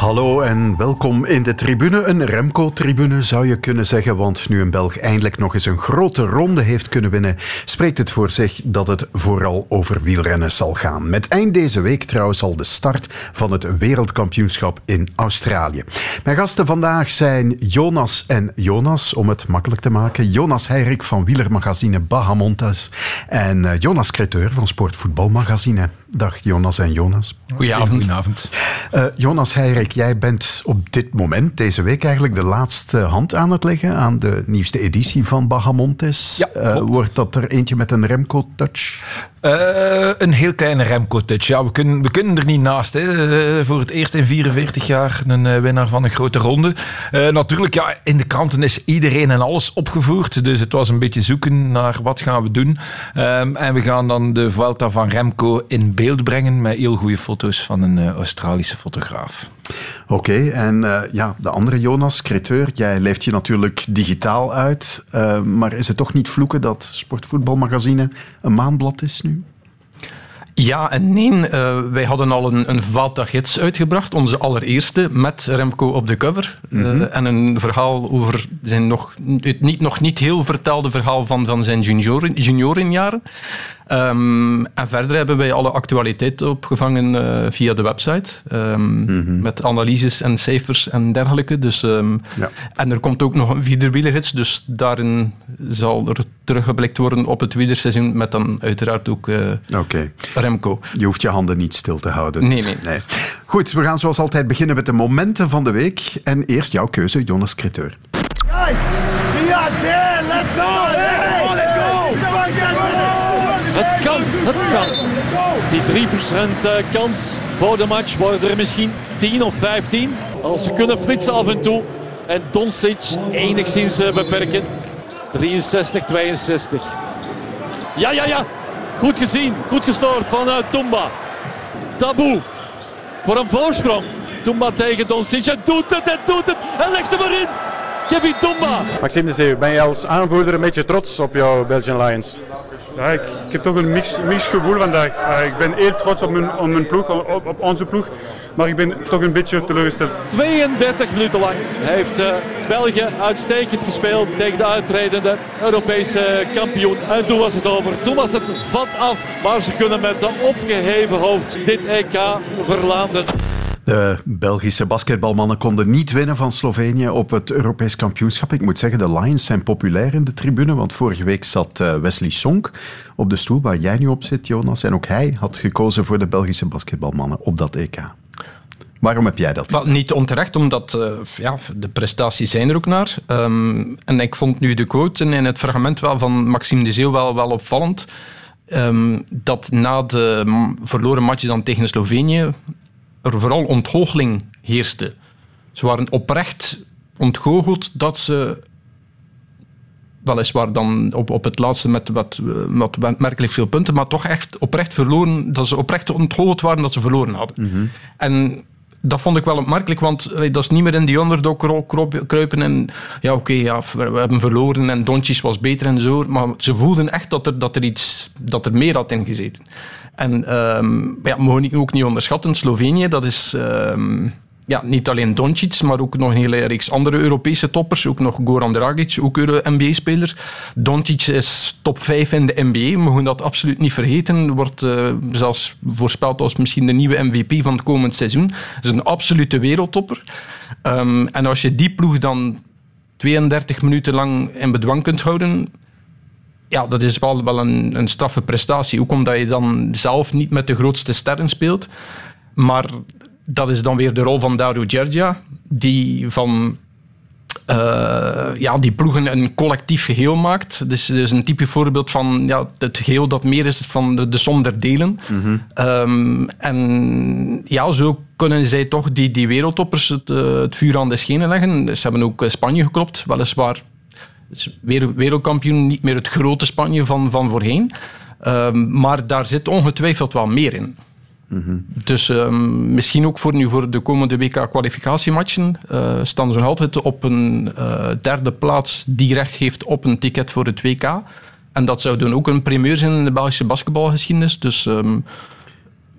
Hallo en welkom in de tribune. Een Remco-tribune zou je kunnen zeggen, want nu een Belg eindelijk nog eens een grote ronde heeft kunnen winnen, spreekt het voor zich dat het vooral over wielrennen zal gaan. Met eind deze week trouwens al de start van het wereldkampioenschap in Australië. Mijn gasten vandaag zijn Jonas en Jonas, om het makkelijk te maken. Jonas Heirik van wielermagazine Bahamontes en eh, Jonas Creteur van Sportvoetbalmagazine. Dag Jonas en Jonas. Goedenavond. Goedenavond. Uh, Jonas Heirik, jij bent op dit moment, deze week eigenlijk, de laatste hand aan het leggen aan de nieuwste editie van Bahamontes. Ja, uh, wordt dat er eentje met een Remco-touch? Uh, een heel kleine Remco-touch. Ja, we kunnen, we kunnen er niet naast. Hè. voor het eerst in 44 jaar een winnaar van een grote ronde. natuurlijk, ja, in de kranten is iedereen en alles opgevoerd. Dus het was een beetje zoeken naar wat gaan we doen. Um, en we gaan dan de Vuelta van Remco in beeld brengen met heel goede foto's van een Australische fotograaf. Oké, okay, en uh, ja, de andere Jonas, creteur, jij leeft je natuurlijk digitaal uit. Uh, maar is het toch niet vloeken dat Sportvoetbalmagazine een maandblad is nu? Ja en nee. Uh, wij hadden al een, een Vata-gids uitgebracht, onze allereerste, met Remco op de cover. Mm -hmm. uh, en een verhaal over zijn nog, het niet, nog niet heel vertelde verhaal van, van zijn junioren, juniorenjaren. Um, en verder hebben wij alle actualiteit opgevangen uh, via de website. Um, mm -hmm. Met analyses en cijfers en dergelijke. Dus, um, ja. En er komt ook nog een wielergids. Dus daarin zal er teruggeblikt worden op het wielerseizoen. Met dan uiteraard ook uh, okay. Remco. Je hoeft je handen niet stil te houden. Nee, nee, nee. Goed, we gaan zoals altijd beginnen met de momenten van de week. En eerst jouw keuze, Jonas Creteur. Guys, Het kan, het kan. Die 3% kans voor de match worden er misschien 10 of 15. Als ze kunnen flitsen af en toe. En Doncic enigszins beperken. 63, 62. Ja, ja, ja. Goed gezien. Goed gestoord van uh, Tumba. Taboe. Voor een voorsprong. Tumba tegen Doncic. Hij doet het, hij doet het. Hij legt hem erin. Kevin Tumba. Maxime de Zeeuw, ben je als aanvoerder een beetje trots op jouw Belgian Lions? Ik, heb toch een mix, gevoel vandaag. Ik ben heel trots op, mijn, op ploeg, op, onze ploeg. Maar ik ben toch een beetje teleurgesteld. 32 minuten lang heeft uh, België uitstekend gespeeld tegen de uitredende Europese kampioen. En toen was het over. Toen was het vat af. Maar ze kunnen met een opgeheven hoofd dit EK verlaten. De Belgische basketbalmannen konden niet winnen van Slovenië op het Europees kampioenschap. Ik moet zeggen, de Lions zijn populair in de tribune, want vorige week zat Wesley Sonk op de stoel waar jij nu op zit, Jonas. En ook hij had gekozen voor de Belgische basketbalmannen op dat EK. Waarom heb jij dat? Wel, niet onterecht, omdat uh, ja, de prestaties zijn er ook naar. Um, en ik vond nu de quote in het fragment wel van Maxime de Zeeuw wel, wel opvallend. Um, dat na de verloren match dan tegen Slovenië er vooral onthoogeling heerste. Ze waren oprecht ontgoocheld dat ze weliswaar dan op, op het laatste met wat, wat merkelijk veel punten, maar toch echt oprecht verloren, dat ze oprecht ontgoocheld waren dat ze verloren hadden. Mhm. En dat vond ik wel opmerkelijk, want dat is niet meer in die underdog kruipen en ja, oké, okay, ja, we hebben verloren en Doncic was beter en zo, maar ze voelden echt dat er, dat er, iets, dat er meer had in gezeten. En um, ja, mogen ook niet onderschatten, Slovenië, dat is um, ja, niet alleen Doncic, maar ook nog een hele reeks andere Europese toppers. Ook nog Goran Dragic, ook NBA-speler. Doncic is top 5 in de NBA, we mogen dat absoluut niet vergeten. Wordt uh, zelfs voorspeld als misschien de nieuwe MVP van het komend seizoen. Dat is een absolute wereldtopper. Um, en als je die ploeg dan 32 minuten lang in bedwang kunt houden, ja, dat is wel, wel een, een straffe prestatie. Ook omdat je dan zelf niet met de grootste sterren speelt. Maar dat is dan weer de rol van Dario Gergia, die van uh, ja, die ploegen een collectief geheel maakt. Dus, dus een type voorbeeld van ja, het geheel dat meer is van de, de som der delen. Mm -hmm. um, en ja, zo kunnen zij toch die, die wereldtoppers het, het vuur aan de schenen leggen. Ze hebben ook Spanje geklopt, weliswaar weer wereldkampioen, niet meer het grote Spanje van, van voorheen. Um, maar daar zit ongetwijfeld wel meer in. Dus ehm, misschien ook voor, nu voor de komende WK-kwalificatiematchen uh, staan ze nog altijd op een uh, derde plaats die recht geeft op een ticket voor het WK. En dat zou dan ook een primeur zijn in de Belgische basketbalgeschiedenis. Dus... Um,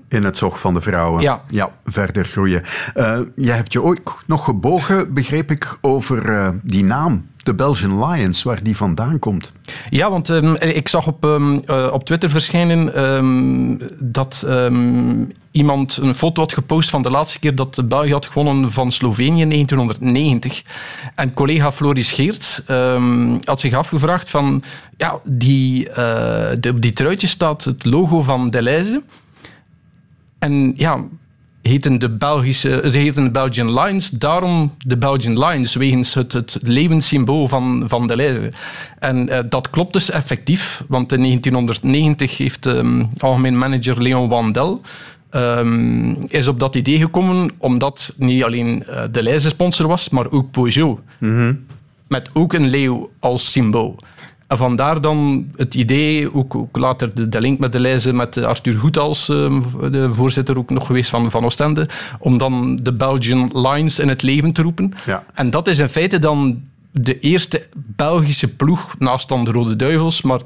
in het zog van de vrouwen. Ja. ja verder groeien. Uh, jij hebt je ooit nog gebogen, begreep ik, over uh, die naam. De Belgian Lions, waar die vandaan komt. Ja, want um, ik zag op, um, uh, op Twitter verschijnen dat iemand een foto had gepost van de laatste keer dat België had gewonnen van Slovenië in 1990. En collega Floris Geert had zich afgevraagd van... Ja, die, de, op die truitje staat het logo van Deleuze. En ja, heten de, Belgische, het heten de Belgian Lions, daarom de Belgian Lions, wegens het, het levenssymbool van, van de. En uh, dat klopt dus effectief, want in 1990 heeft um, algemeen manager Leon Wandel um, is op dat idee gekomen, omdat niet alleen uh, de lijzen sponsor was, maar ook Peugeot. Mm -hmm. Met ook een leeuw als symbool. En vandaar dan het idee, ook, ook later de, de, link met de lijzen met Arthur Goed als uh, de voorzitter ook nog geweest van, van Oostende, om dan de Belgian Lions in het leven te roepen. Ja. En dat is in feite dan de eerste Belgische ploeg, naast dan de Rode Duivels, maar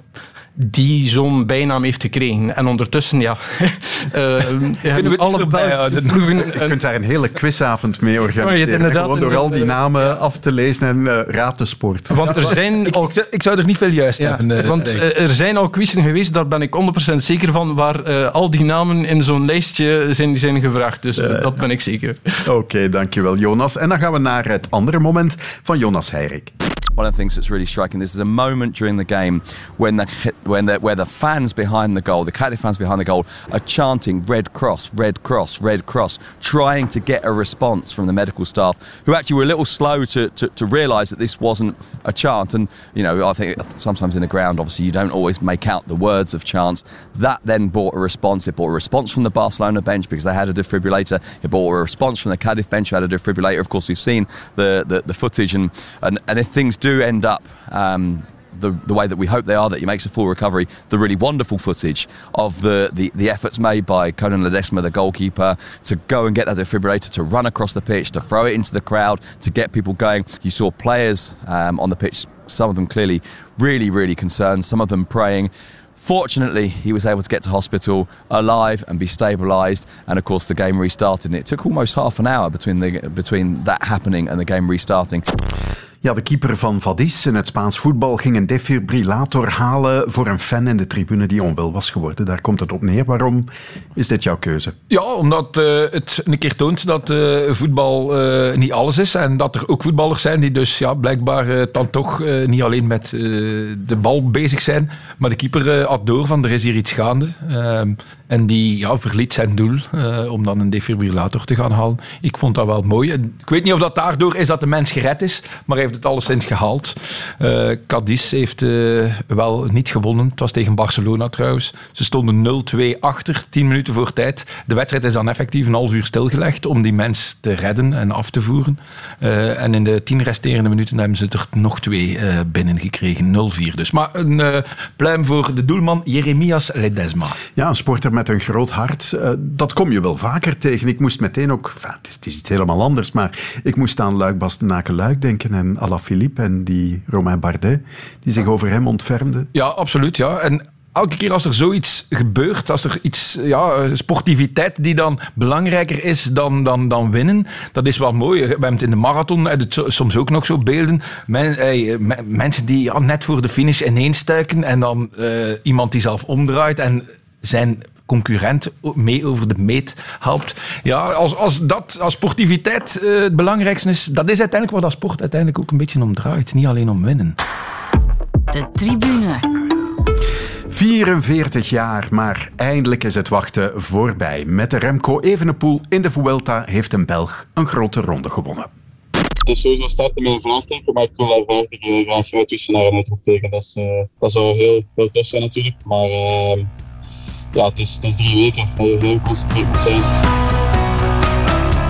die zo'n bijnaam heeft gekregen. En ondertussen, ja... uh, Kunnen we alle Belgische ploegen... Je kunt daar een hele quizavond mee organiseren. Gewoon door al die namen ja. af te lezen en uh, raad de sport. Want er zijn al... ik, ik, zou er niet veel juist ja, hebben. Uh, want er zijn al quizzen geweest, daar ben ik 100% zeker van, waar al die namen in zo'n lijstje zijn, zijn gevraagd. Dus dat ben ik zeker. Oké, okay, dankjewel Jonas. En dan gaan we naar het andere moment van Jonas Heirik. One of the things that's really striking, this is a moment during the game when the, when the, where the fans behind the goal, the Cardiff fans behind the goal, are chanting Red Cross, Red Cross, Red Cross, trying to get a response from the medical staff, who actually were a little slow to, to, to realise that this wasn't a chant. And, you know, I think sometimes in the ground, obviously, you don't always make out the words of chants. That then brought a response. It brought a response from the Barcelona bench because they had a defibrillator. It brought a response from the Cardiff bench who had a defibrillator. Of course, we've seen the, the, the footage, and, and, and if things do end up um, the, the way that we hope they are, that he makes a full recovery, the really wonderful footage of the, the, the efforts made by Conan Ledesma, the goalkeeper, to go and get that defibrillator, to run across the pitch, to throw it into the crowd, to get people going. You saw players um, on the pitch, some of them clearly really, really concerned, some of them praying. Fortunately, he was able to get to hospital alive and be stabilised, and of course, the game restarted. And it took almost half an hour between the between that happening and the game restarting. Ja, de keeper van Vadis in het Spaans voetbal ging een defibrillator halen voor een fan in de tribune die onwel was geworden. Daar komt het op neer. Waarom is dit jouw keuze? Ja, omdat uh, het een keer toont dat uh, voetbal uh, niet alles is. En dat er ook voetballers zijn die dus ja, blijkbaar dan toch niet alleen met de bal bezig zijn. Maar de keeper had door van er is hier iets gaande. En die ja, verliet zijn doel om dan een defibrillator te gaan halen. Ik vond dat wel mooi. Ik weet niet of dat daardoor is dat de mens gered is. Maar heeft het alleszins gehaald. Uh, Cadiz heeft uh, wel niet gewonnen. Het was tegen Barcelona trouwens. Ze stonden 0-2 achter, 10 minuten voor tijd. De wedstrijd is dan effectief een half uur stilgelegd om die mens te redden en af te voeren. En in de 10 resterende minuten hebben ze er nog twee binnengekregen. 0-4 dus. Maar een pluim voor de doelman Jeremias Ledesma. Ja, een sporter met een groot hart. dat kom je wel vaker tegen. Ik moest meteen ook... Het is, het is iets helemaal anders, maar ik moest aan Luik Bastenaken-Luik denken en Alaphilippe en die Romain Bardet, die zich over hem ontfermden. Ja, absoluut. Ja. En elke keer als er zoiets gebeurt, als er iets, ja, sportiviteit die dan belangrijker is dan, dan, dan winnen, dat is wel mooi. We hebben het in de marathon, het soms ook nog zo beelden. Men, eh, mensen die ja, net voor de finish ineens stuiken en dan uh, iemand die zelf omdraait en zijn concurrent mee over de meet helpt. Ja, als, als dat als sportiviteit uh, het belangrijkste is, dat is uiteindelijk wat dat sport uiteindelijk ook een beetje om draait. Niet alleen om winnen. De tribune. 44 jaar, maar eindelijk is het wachten voorbij. Met de Remco Evenepoel in de Vuelta heeft een Belg een grote ronde gewonnen. Het is sowieso starten met een vraagteken, maar ik wil daar vraagteken graag uitwisselen naar een uitroepteken. Dat, is, uh, dat zou heel, heel tof zijn natuurlijk, maar... Uh, ja, het is, het is drie weken dat je heel geconcentreerd moet zijn.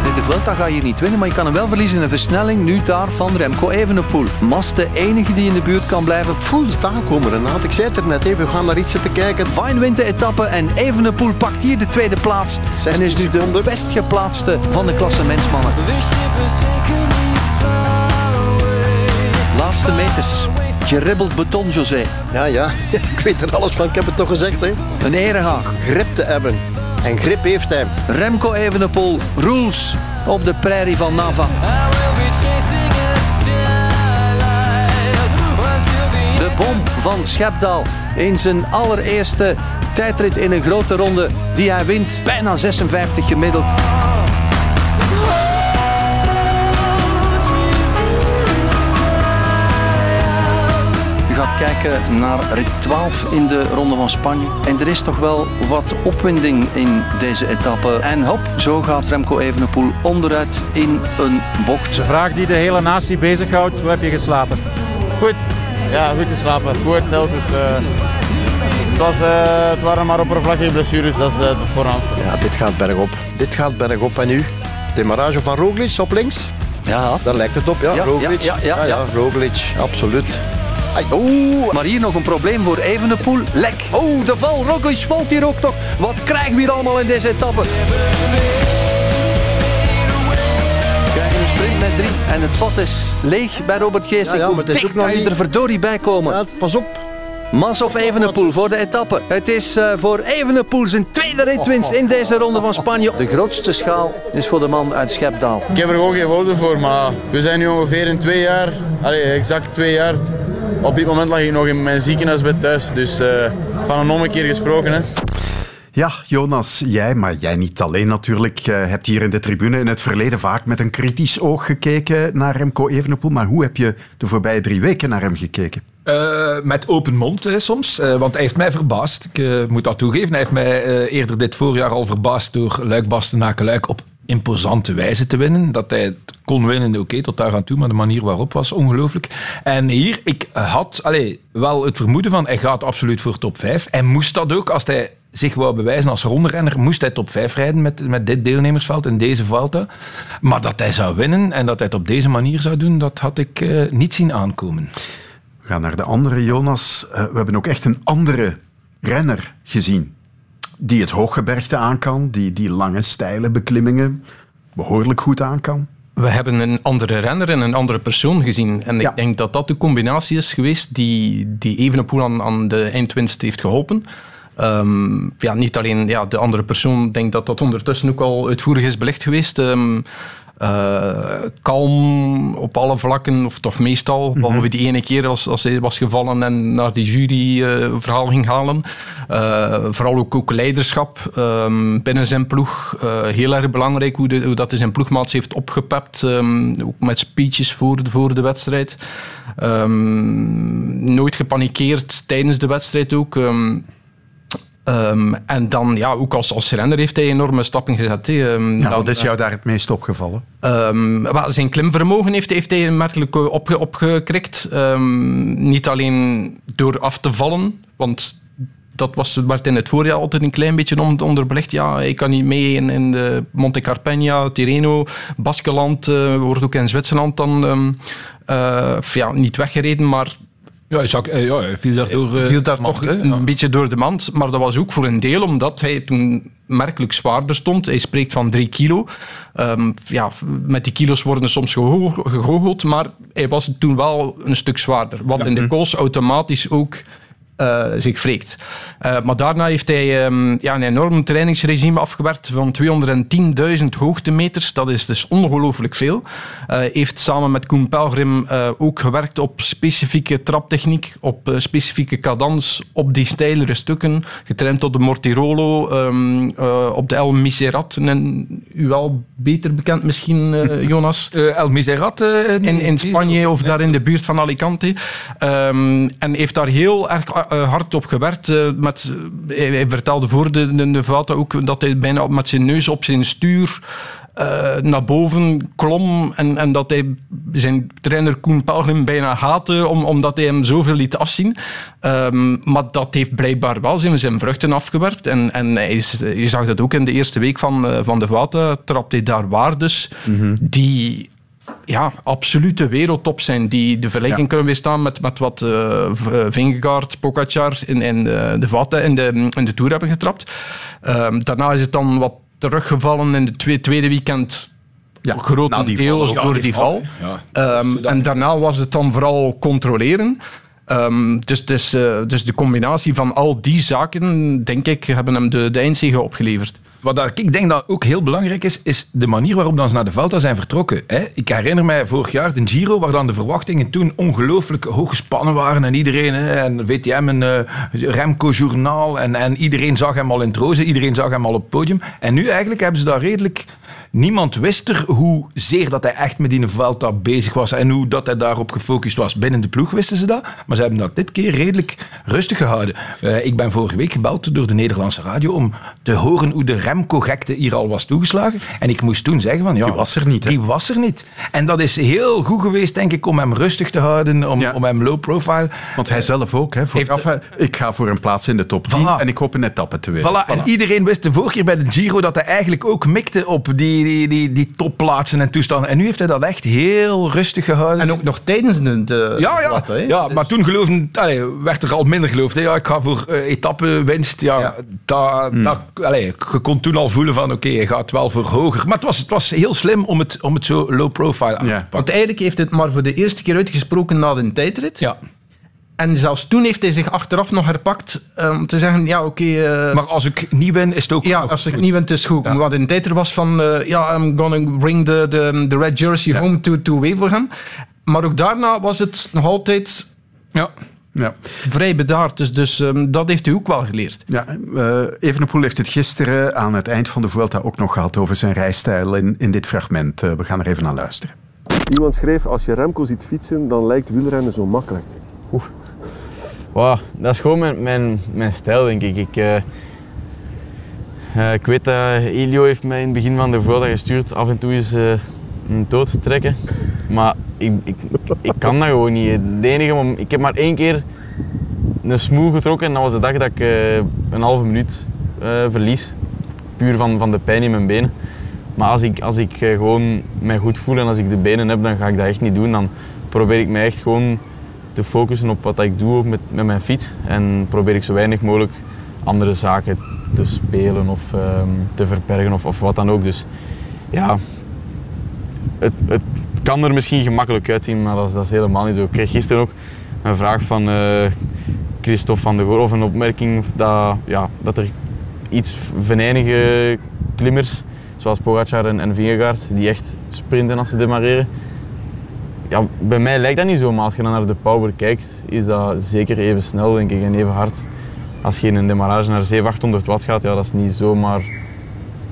The de Vuelta ga je hier niet winnen, maar je kan hem wel verliezen in een versnelling. Nu daar van Remco Evenepoel. Mas de enige die in de buurt kan blijven. Voel het aankomen, Renat. Ik zei het er net, hè. we gaan naar iets zitten kijken. Fine wint de etappe en Evenepoel pakt hier de tweede plaats. En is nu de best geplaatste van de klassementsmannen. Laatste meters. Geribbeld beton, José. Ja, ja. Ik weet er alles van. Ik heb het toch gezegd, hè. Een erehaag. Grip te hebben. En grip heeft hij. Remco Evenepoel, rules op de prairie van Nava. De bom van Schepdaal in zijn allereerste tijdrit in een grote ronde die hij wint. Bijna 56 gemiddeld. Gaat kijken naar rit 12 in de Ronde van Spanje. En er is toch wel wat opwinding in deze etappe. En hop, zo gaat Remco Evenepoel onderuit in een bocht. De vraag die de hele natie bezighoudt, hoe heb je geslapen? Goed. Ja, goed geslapen. Goed hersteld. Dus, uh, het, was, uh, het waren maar oppervlakkige blessures, dat is uh, het voornaamste. Ja, dit gaat bergop. Dit gaat bergop. En nu? Demarrage van Roglic op links? Ja. Daar lijkt het op, ja. Ja, Roglic. ja, ja, ja, ja. Roglic, absoluut. Oeh, maar hier nog een probleem voor Evenepoel. Lek. Oeh, de val. Roglic valt hier ook nog. Wat krijgen we hier allemaal in deze etappe? We krijgen een sprint met drie. En het vat is leeg bij Robert Geesink. Ja, ja, maar het is dicht ook nog kan je niet- er verdorie bij komen? Ja, pas op. Mas of Evenepoel voor de etappe. Het is eh, voor Evenepoel zijn tweede ritwinst in deze ronde van Spanje. De grootste schaal is voor de man uit Schepdaal. Ik heb er gewoon geen woorden voor, maar we zijn nu ongeveer in twee jaar, allee, exact twee jaar. Op dit moment lag ik nog in mijn ziekenhuisbed thuis, dus eh, van een ommekeer gesproken. Hè. Ja, Jonas, jij, maar jij niet alleen natuurlijk, eh, hebt hier in de tribune in het verleden vaak met een kritisch oog gekeken naar Remco Evenepoel. Maar hoe heb je de voorbije drie weken naar hem gekeken? Eh, met open mond hè, soms, eh, want hij heeft mij verbaasd. Ik moet dat toegeven. Hij heeft mij eh, eerder dit voorjaar al verbaasd door Luik Bastenaken Luik op imposante wijze te winnen. Dat hij kon winnen, oké, tot daar aan toe, maar de manier waarop was ongelooflijk. En hier, ik had allee, wel het vermoeden van, hij gaat absoluut voor top 5. Hij moest dat ook, als hij zich wou bewijzen als rondrenner, moest hij top 5 rijden met, met dit deelnemersveld in deze Vuelta. Maar dat hij zou winnen en dat hij het op deze manier zou doen, dat had ik eh, niet zien aankomen. We gaan naar de andere, Jonas. Eh, we hebben ook echt een andere renner gezien. Die het hooggebergte aan kan, die, die lange, steile beklimmingen behoorlijk goed aan kan. We hebben een andere renner en een andere persoon gezien. En ik denk dat dat de combinatie is geweest die, die Evenepoel aan, aan de eindwinst heeft geholpen. Ehm, ja, niet alleen ja, de andere persoon, ik denk dat dat ondertussen ook al uitvoerig is belicht geweest. Ehm, eh, kalm op alle vlakken, of toch meestal, behalve die ene keer als, als hij was gevallen en naar die jury eh, verhaal ging halen. Eh, vooral ook, ook leiderschap ehm, binnen zijn ploeg. Heel erg belangrijk hoe, de, hoe dat hij zijn ploegmaats heeft opgepept. ehm, ook met speeches voor de, voor de wedstrijd. Ehm, nooit gepanikeerd tijdens de wedstrijd ook. Ehm, en dan, ja, ook als, als renner heeft hij enorme stappen gezet. hè. Ehm, Ja, wat is jou daar het meest opgevallen? Wel, zijn klimvermogen heeft, heeft hij merkelijk eh, opge, opgekrikt. Niet alleen door af te vallen, want dat was, werd in het voorjaar altijd een klein beetje on- onderbelicht. Ja, ik kan niet mee in, in de Monte Carpegna, Tirreno, Baskeland, eh, wordt ook in Zwitserland dan eh, ja, niet weggereden, maar Ja, eh, ja, hij viel daardoor eh, viel daar hè. een beetje door de mand. Maar dat was ook voor een deel omdat hij toen merkelijk zwaarder stond. Hij spreekt van drie kilo. Ehm, ja, met die kilo's worden soms gegoocheld, maar hij was toen wel een stuk zwaarder. Wat in de koos automatisch ook eh, zich wreekt. Eh, maar daarna heeft hij ehm, ja, een enorm trainingsregime afgewerkt van 210.000 hoogtemeters. Dat is dus ongelooflijk veel. Eh, heeft samen met Koen Pelgrim ook gewerkt op specifieke traptechniek, op specifieke cadans, op die steilere stukken. Getraind op de Mortirolo, ehm, eh, op de El Miserat. En u wel beter bekend misschien, Jonas? El Miserat? in, in Spanje of daar in de buurt van Alicante. Ehm, en heeft daar heel erg hard op gewerkt. eh, met, hij, hij vertelde voor de, de, de Vuelta ook dat hij bijna met zijn neus op zijn stuur eh, naar boven klom en, en dat hij zijn trainer Koen Pelgrim bijna haatte om, omdat hij hem zoveel liet afzien. Ehm, maar dat heeft blijkbaar wel zijn, zijn vruchten afgewerpt. En, en hij is, je zag dat ook in de eerste week van, eh, van de Vata, trapte hij daar waardes die ja, absolute wereldtop zijn. Die de vergelijking Ja. kunnen weerstaan met, met wat V- Vingegaard, Pogacar in, in eh, de Vata in de, in de Tour hebben getrapt. Ehm, daarna is het dan wat teruggevallen in het tweede, tweede weekend. na grotendeels die val. door Ja, die val. Ehm, en daarna was het dan vooral controleren. Ehm, dus, dus, dus de combinatie van al die zaken, denk ik, hebben hem de, de eindzege opgeleverd. Wat ik denk dat ook heel belangrijk is, is de manier waarop dan ze naar de Vuelta zijn vertrokken. Ik herinner mij vorig jaar de Giro, waar dan de verwachtingen toen ongelooflijk hoog gespannen waren. En iedereen, en VTM, een eh, Remco-journaal, en, en iedereen zag hem al in het roze, iedereen zag hem al op het podium. En nu eigenlijk hebben ze daar redelijk... Niemand wist er hoe zeer dat hij echt met die Vuelta bezig was en hoe dat hij daarop gefocust was. Binnen de ploeg wisten ze dat, maar ze hebben dat dit keer redelijk rustig gehouden. Eh, ik ben vorige week gebeld door de Nederlandse radio om te horen hoe de Remco-gekte hier al was toegeslagen. En ik moest toen zeggen van ja... Die was er niet, hè? Die was er niet. En dat is heel goed geweest, denk ik, om hem rustig te houden, om, om hem low profile. Want hij zelf ook, hè, vooraf, hè, ik ga voor een plaats in de top 10 en ik hoop een etappe te winnen. Voilà, en iedereen wist de vorige keer bij de Giro dat hij eigenlijk ook mikte op die, die, die, die topplaatsen en toestanden. En nu heeft hij dat echt heel rustig gehouden. En ook nog tijdens de, de Ja, ja, ja maar toen geloofde, allee, werd er al minder geloofd. Hè. Ja, ik ga voor eh etappenwinst. Ja, dat, dat, allee, je kon toen al voelen van oké, je gaat wel voor hoger. Maar het was, het was heel slim om het, om het zo low profile aan te pakken. Want eigenlijk heeft het maar voor de eerste keer uitgesproken na de tijdrit. Ja. En zelfs toen heeft hij zich achteraf nog herpakt eh, om te zeggen, ja oké... eh, maar als ik niet win, is het ook Ja, als ik niet win, het is goed. Wat in de tijdrit was van, eh, ja, I'm gonna bring the, the, the red jersey home to, to Wevelgem. Maar ook daarna was het nog altijd ja. Ja. vrij bedaard. Dus, dus ehm, dat heeft hij ook wel geleerd. Ja, eh Evenepoel heeft het gisteren aan het eind van de Vuelta ook nog gehad over zijn rijstijl in, in dit fragment. Eh, we gaan er even naar luisteren. Iemand schreef, als je Remco ziet fietsen, dan lijkt wielrennen zo makkelijk. Wow, dat is gewoon mijn, mijn, mijn stijl, denk ik. Ik, eh, ik weet dat Elio heeft mij in het begin van de Vuelta gestuurd af en toe eh, een dood te trekken. Maar ik, ik, ik kan dat gewoon niet. De enige ik heb maar één keer een smoel getrokken en dat was de dag dat ik eh, een halve minuut eh, verlies. Puur van, van de pijn in mijn benen. Maar als ik, als ik eh, gewoon mij goed voel en als ik de benen heb, dan ga ik dat echt niet doen. Dan probeer ik mij echt gewoon te focussen op wat ik doe met, met mijn fiets. En probeer ik zo weinig mogelijk andere zaken te spelen of ehm, te verbergen of, of wat dan ook. Dus ja, het, het kan er misschien gemakkelijk uitzien, maar dat is, dat is helemaal niet zo. Ik kreeg gisteren ook een vraag van eh, Christophe van der Goor, of een opmerking dat, ja, dat er iets venijnige klimmers, zoals Pogacar en, en Vingegaard, die echt sprinten als ze demareren. Ja, bij mij lijkt dat niet zo, maar als je dan naar de power kijkt, is dat zeker even snel denk ik, en even hard. Als je in een demarrage naar 700, 800 watt gaat, ja, dat is niet zomaar...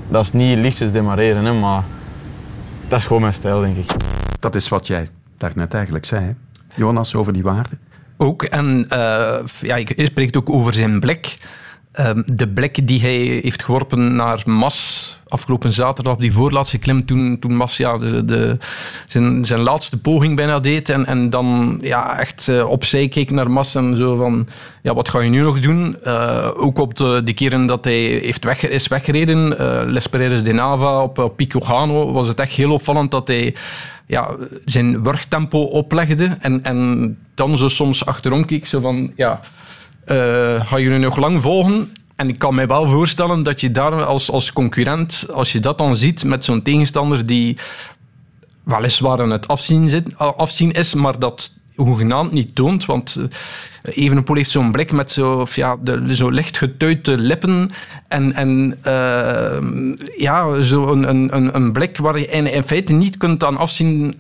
Dat is niet lichtjes demareren, hè, maar dat is gewoon mijn stijl, denk ik. Dat is wat jij daarnet eigenlijk zei, hè? Jonas, over die waarden. Ook, en eh, ja, je spreekt ook over zijn blik. Ehm, de blik die hij heeft geworpen naar Mas afgelopen zaterdag op die voorlaatste klim, toen, toen Mas ja, de, de, zijn, zijn laatste poging bijna deed en, en dan ja, echt eh, opzij keek naar Mas en zo van, ja, wat ga je nu nog doen? Eh, ook op de, de keren dat hij heeft weg, is weggereden, eh Les Pereiras de Nava op, op Pico Gano, was het echt heel opvallend dat hij ja, zijn wurgtempo oplegde en, en dan zo soms achterom keek, zo van, ja, eh, ga je nu nog lang volgen? En ik kan mij wel voorstellen dat je daar als, als concurrent, als je dat dan ziet met zo'n tegenstander die weliswaar aan het afzien, zit, afzien is, maar dat hoegenaamd niet toont. Want uh, Evenepoel heeft zo'n blik met zo, ja, de, zo licht getuite lippen en, en ja, zo een, een, een blik waar je in, feite niet kunt aan afzien...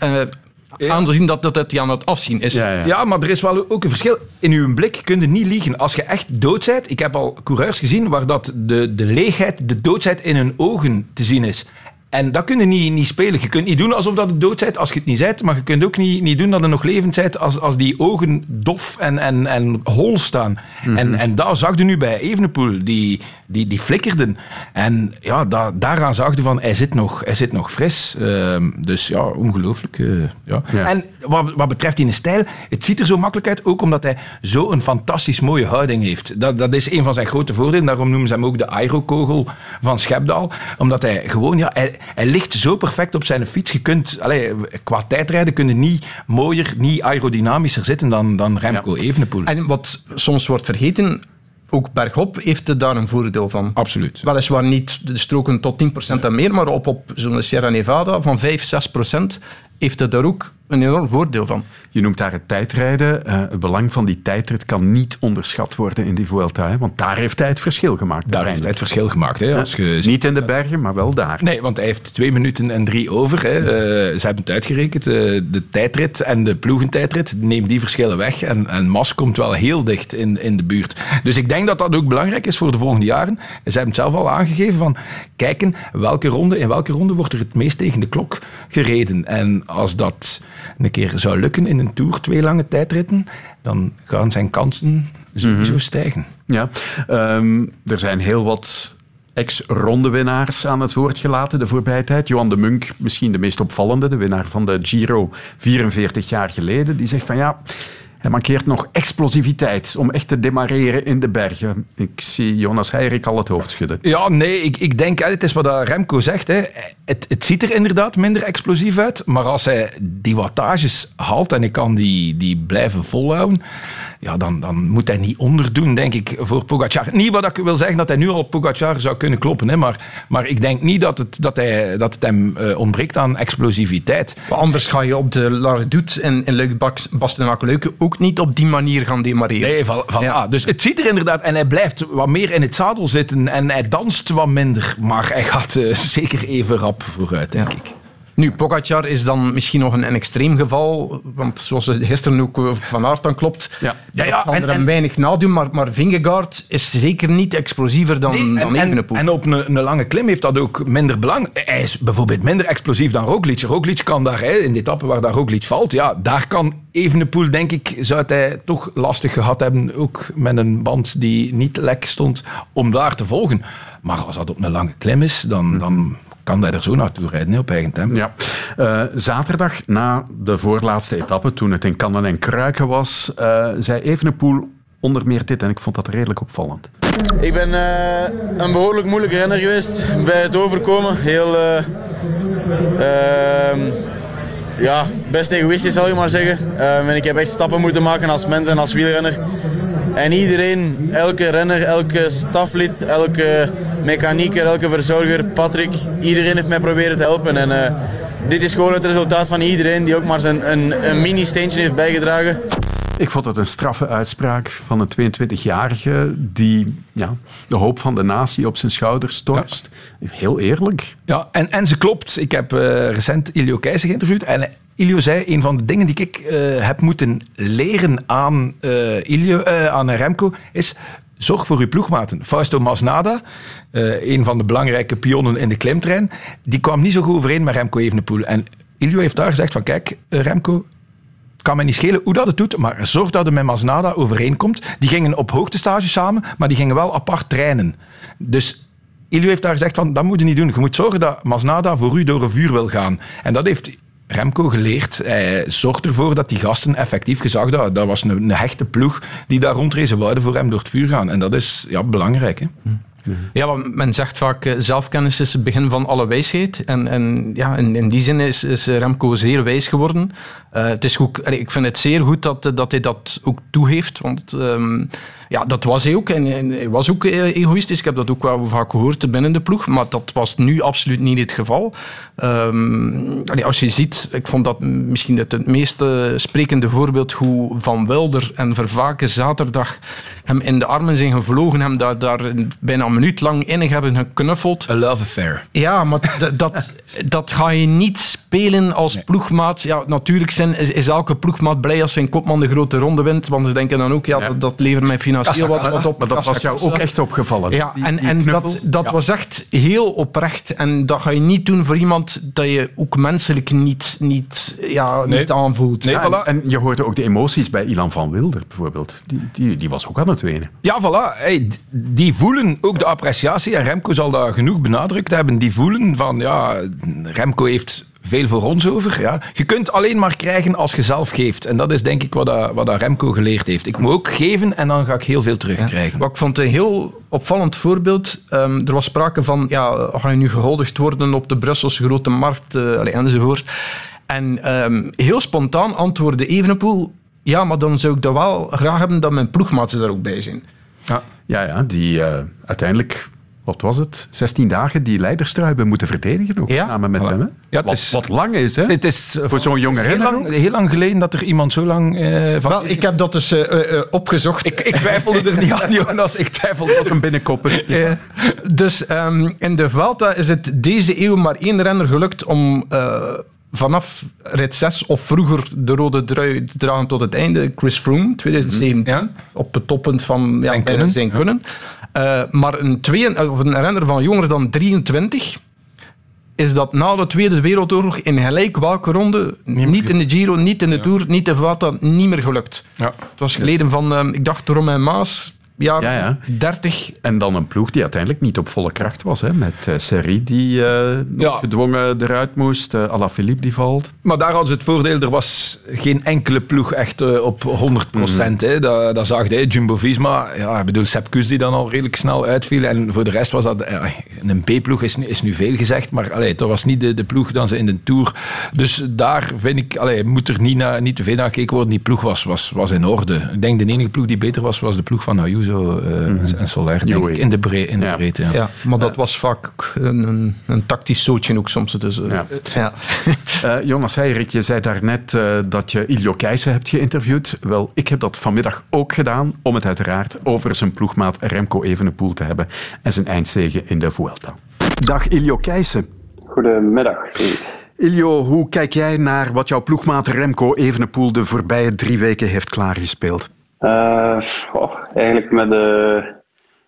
aanzien dat, dat het aan het afzien is. Ja, ja. ja, maar er is wel ook een verschil. In uw blik kun je niet liegen. Als je echt dood bent, ik heb al coureurs gezien waar dat de, de leegheid, de doodsheid in hun ogen te zien is. En dat kun je niet, niet spelen. Je kunt niet doen alsof dat het dood bent als je het niet bent, maar je kunt ook niet, niet doen dat het nog levend bent als, als die ogen dof en, en, en hol staan. en, en dat zag je nu bij Evenepoel, die, die, die flikkerden. En ja, da, daaraan zag je van, hij zit nog, hij zit nog fris. Ehm, dus ja, ongelooflijk. eh, ja. Ja. En wat, wat betreft die stijl, het ziet er zo makkelijk uit, ook omdat hij zo'n fantastisch mooie houding heeft. Dat, dat is een van zijn grote voordelen. Daarom noemen ze hem ook de aerokogel van Schepdaal. Omdat hij gewoon, ja, hij, hij ligt zo perfect op zijn fiets. Je kunt, allee, qua tijdrijden kun je niet mooier, niet aerodynamischer zitten dan, dan Remco Evenepoel. En wat soms wordt vergeten, ook bergop heeft het daar een voordeel van. Absoluut. Weliswaar niet de stroken tot 10% en meer, maar op, op zo'n Sierra Nevada van 5, 6% heeft het daar ook een enorm voordeel van. Je noemt daar het tijdrijden. Eh, het belang van die tijdrit kan niet onderschat worden in die Vuelta. Hè? Want daar heeft hij het verschil gemaakt. Daar heeft hij het verschil gemaakt. Hè, als je Niet in de bergen, maar wel daar. Nee, want hij heeft twee minuten en drie over. Hè. Eh, ze hebben het uitgerekend. eh, de tijdrit en de ploegentijdrit. Neem die verschillen weg. En, en Mas komt wel heel dicht in, in de buurt. Dus ik denk dat dat ook belangrijk is voor de volgende jaren. Ze hebben het zelf al aangegeven van kijken welke ronde, in welke ronde wordt er het meest tegen de klok gereden. En als dat een keer zou lukken in een Tour, twee lange tijdritten, dan gaan zijn kansen sowieso stijgen. Ja, ehm, er zijn heel wat ex-rondewinnaars aan het woord gelaten de voorbije tijd. Johan de Munk, misschien de meest opvallende, de winnaar van de Giro 44 jaar geleden, die zegt van ja, hij mankeert nog explosiviteit om echt te demareren in de bergen. Ik zie Jonas Heirik al het hoofd schudden. Ja, nee, ik, ik denk, het is wat dat Remco zegt. Hè. Het, het ziet er inderdaad minder explosief uit. Maar als hij die wattages haalt en hij kan die, die blijven volhouden, ja, dan, dan moet hij niet onderdoen, denk ik, voor Pogacar. Niet wat ik wil zeggen dat hij nu al Pogacar zou kunnen kloppen. Hè, maar, maar ik denk niet dat het, dat hij, dat het hem eh, ontbreekt aan explosiviteit. Maar anders ga je op de La Redoute en in Luik Bastenaken ook niet op die manier gaan demareren. Nee, voilà. voilà. Dus het ziet er inderdaad... En hij blijft wat meer in het zadel zitten en hij danst wat minder. Maar hij gaat eh, zeker even rap vooruit, denk ik. Nu, Pogacar is dan misschien nog een, een extreem geval, want zoals het gisteren ook eh, Van Aert dan klopt, ja, ja, ja, kan en- er hem en- weinig nadoen, maar, maar Vingegaard is zeker niet explosiever dan, Nee, dan en, en, Evenepoel. en op een, een lange klim heeft dat ook minder belang. Hij is bijvoorbeeld minder explosief dan Roglic. Roglic kan daar, hè, in de etappe waar daar Roglic valt, ja, daar kan Evenepoel, denk ik, zou hij toch lastig gehad hebben, ook met een band die niet lek stond, om daar te volgen. Maar als dat op een lange klim is, dan, dan kan hij er zo naartoe rijden, hè, op eigen tempo. Ja. Eh, zaterdag, na de voorlaatste etappe, toen het in kannen en kruiken was, eh, zei Evenepoel onder meer dit, en ik vond dat redelijk opvallend. Ik ben eh, een behoorlijk moeilijke renner geweest bij het overkomen. Heel, eh, ehm, ja, best egoïstisch zal ik maar zeggen. Ehm, en ik heb echt stappen moeten maken als mens en als wielrenner. En iedereen, elke renner, elke staflid, elke mechanieker, elke verzorger, Patrick, iedereen heeft mij proberen te helpen. En eh, dit is gewoon het resultaat van iedereen die ook maar zijn een, een mini-steentje heeft bijgedragen. Ik vond het een straffe uitspraak van een 22-jarige die ja, de hoop van de natie op zijn schouders torst. Heel eerlijk. Ja, en, en ze klopt. Ik heb eh, recent Ilio Keijzer geïnterviewd. En Ilio zei, een van de dingen die ik eh, heb moeten leren aan, eh, Ilio, eh, aan Remco, is... Zorg voor uw ploegmaten. Fausto Masnada, een van de belangrijke pionnen in de klimtrein, die kwam niet zo goed overeen met Remco Evenepoel. En Ilio heeft daar gezegd van, kijk, Remco, kan mij niet schelen hoe dat het doet, maar zorg dat het met Masnada overeenkomt. Die gingen op hoogtestage samen, maar die gingen wel apart trainen. Dus Ilio heeft daar gezegd van, dat moet je niet doen. Je moet zorgen dat Masnada voor u door een vuur wil gaan. En dat heeft Remco geleerd. Hij zorgt ervoor dat die gasten effectief gezag dat dat was een, een hechte ploeg die daar rondreed. Ze wouden voor hem door het vuur gaan. En dat is ja, belangrijk. Hè? Ja, want men zegt vaak, eh, zelfkennis is het begin van alle wijsheid. En, en ja, in, in die zin is, is Remco zeer wijs geworden. Eh, het is goed, ik vind het zeer goed dat, dat hij dat ook toegeeft. Want ehm, ja, dat was hij ook. En, en hij was ook eh, egoïstisch. Ik heb dat ook wel vaak gehoord binnen de ploeg. Maar dat was nu absoluut niet het geval. Ehm, als je ziet, ik vond dat misschien het, het meest eh, sprekende voorbeeld hoe Van Wilder en Vervaken zaterdag hem in de armen zijn gevlogen, hem daar, daar bijna een minuut lang in hebben geknuffeld. A love affair. Ja, maar dat, dat ga je niet spelen als ploegmaat. Ja, natuurlijk zijn, is, is elke ploegmaat blij als zijn kopman de grote ronde wint, want ze denken dan ook, ja, dat, dat levert mij financieel wat, wat op. Maar dat was jou ook echt opgevallen. Ja, die- en, die en dat, dat Ja. was echt heel oprecht. En dat ga je niet doen voor iemand dat je ook menselijk niet, niet, ja, niet aanvoelt. Ja, en, en je hoorde ook de emoties bij Ilan van Wilder bijvoorbeeld. Die, die, die was ook aan het wenen. Ja, voilà. Hey, die voelen ook de appreciatie. En Remco zal dat genoeg benadrukt hebben. Die voelen van, ja, Remco heeft veel voor ons over. Ja. Je kunt alleen maar krijgen als je zelf geeft. En dat is denk ik wat, dat, wat dat Remco geleerd heeft. Ik moet ook geven en dan ga ik heel veel terugkrijgen. Wat ik vond een heel opvallend voorbeeld. ehm, er was sprake van, ja, ga je nu gehuldigd worden op de Brusselse grote markt eh, enzovoort. En ehm, heel spontaan antwoordde Evenepoel, ja, maar dan zou ik dat wel graag hebben dat mijn ploegmaten er ook bij zijn. Ja, ja, ja die eh, uiteindelijk, wat was het, 16 dagen die leiderstrui hebben moeten verdedigen ook, samen met hem. Hè? Ja, het wat, is- wat lang is, hè? Het is voor zo'n jonge heel renner lang, ook. heel lang geleden dat er iemand zo lang eh, van... Wel, ik heb dat dus eh, eh, eh, opgezocht. Ik, ik twijfelde er niet aan, Jonas. Ik twijfelde. Dat is een binnenkoppen. Ja. Dus ehm, in de Vuelta is het deze eeuw maar één renner gelukt om eh, vanaf rit 6 of vroeger de rode trui te dragen tot het einde. Chris Froome, 2017, op het toppunt van ja, Zijn kunnen, zijn ja. kunnen. Eh, maar een, twee, of een renner van jonger dan 23 is dat na de Tweede Wereldoorlog in gelijk welke ronde, niet in de Giro, niet in de Tour, niet in Vuelta, niet meer gelukt. Ja. Het was geleden van, ehm, ik dacht, Romain Maas, Ja, ja. 30. En dan een ploeg die uiteindelijk niet op volle kracht was. Hè? Met uh, die eh, gedwongen eruit moest. Uh, Alaphilippe die valt. Maar daar hadden ze het voordeel, er was geen enkele ploeg echt op 100 procent. Mhm. Dat, dat zag je, Jumbo-Visma. Ja, ik bedoel, Sepp Kuss die dan al redelijk snel uitviel. En voor de rest was dat... een B-ploeg is, nu- is nu veel gezegd, maar allee, dat was niet de, de ploeg dan ze in de Tour. Dus daar vind ik, allee, moet er niet, na, niet te veel naar gekeken worden. Die ploeg was, was, was in orde. Ik denk de enige ploeg die beter was, was de ploeg van Ayuso eh, en Soler. Denk ik, in de, bre in de breedte. Ja. Ja, maar dat was vaak een, een, een tactisch zootje ook soms. Dus, eh, Ja. ja. Eh, Jonas Heirik, je zei daarnet dat je Iljo Keijsen hebt geïnterviewd. Wel, ik heb dat vanmiddag ook gedaan om het uiteraard over zijn ploegmaat Remco Evenepoel te hebben en zijn eindzege in de Vuelta. Dag Iljo Keijsen. Goedemiddag. Iljo, hoe kijk jij naar wat jouw ploegmaat Remco Evenepoel de voorbije drie weken heeft klaargespeeld? Goh, eigenlijk met, uh,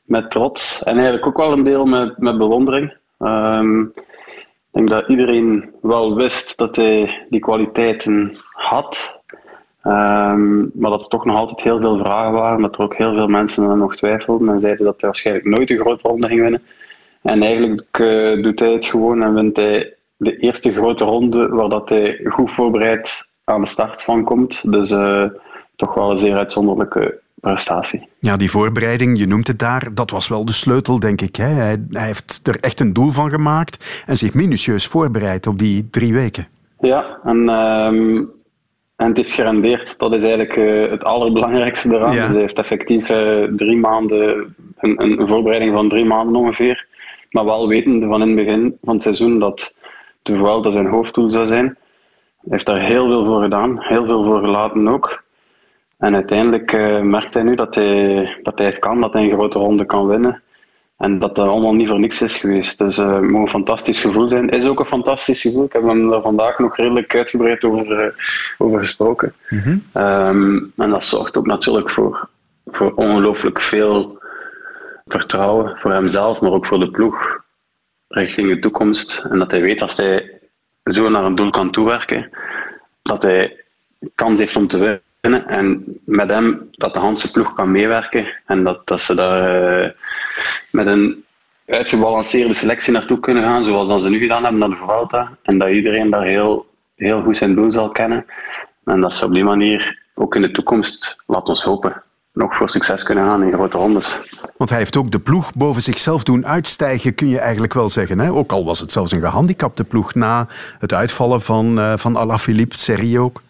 met trots en eigenlijk ook wel een deel met, met bewondering. Um, ik denk dat iedereen wel wist dat hij die kwaliteiten had. Um, maar dat er toch nog altijd heel veel vragen waren. Dat er ook heel veel mensen er nog twijfelden en zeiden dat hij waarschijnlijk nooit een grote ronde ging winnen. En eigenlijk uh, doet hij het gewoon en wint hij de eerste grote ronde waar dat hij goed voorbereid aan de start van komt. Dus toch wel een zeer uitzonderlijke prestatie. Ja, die voorbereiding, je noemt het daar, dat was wel de sleutel, denk ik. Hè? Hij, hij heeft er echt een doel van gemaakt en zich minutieus voorbereid op die drie weken. Ja, en, um, en het heeft gerendeerd. Dat is eigenlijk uh, het allerbelangrijkste eraan. Ja. Dus hij heeft effectief uh, drie maanden, een, een voorbereiding van drie maanden ongeveer. Maar wel wetende van in het begin van het seizoen dat de Vuelta zijn hoofddoel zou zijn. Hij heeft daar heel veel voor gedaan, heel veel voor gelaten ook. En uiteindelijk uh, merkt hij nu dat hij, dat hij het kan, dat hij een grote ronde kan winnen. En dat dat allemaal niet voor niks is geweest. Dus uh, het moet een fantastisch gevoel zijn. Het is ook een fantastisch gevoel. Ik heb hem er vandaag nog redelijk uitgebreid over, uh, over gesproken. Mm -hmm. um, en dat zorgt ook natuurlijk voor, voor ongelooflijk veel vertrouwen voor hemzelf, maar ook voor de ploeg richting de toekomst. En dat hij weet als hij zo naar een doel kan toewerken, dat hij kans heeft om te winnen. En met hem dat de Hanse ploeg kan meewerken en dat, dat ze daar uh, met een uitgebalanceerde selectie naartoe kunnen gaan, zoals dat ze nu gedaan hebben naar de Vuelta. En dat iedereen daar heel, heel goed zijn doel zal kennen. En dat ze op die manier ook in de toekomst, laat ons hopen, nog voor succes kunnen gaan in grote rondes. Want hij heeft ook de ploeg boven zichzelf doen uitstijgen, kun je eigenlijk wel zeggen. Hè? Ook al was het zelfs een gehandicapte ploeg na het uitvallen van, uh, van Alaphilippe, Serri ook.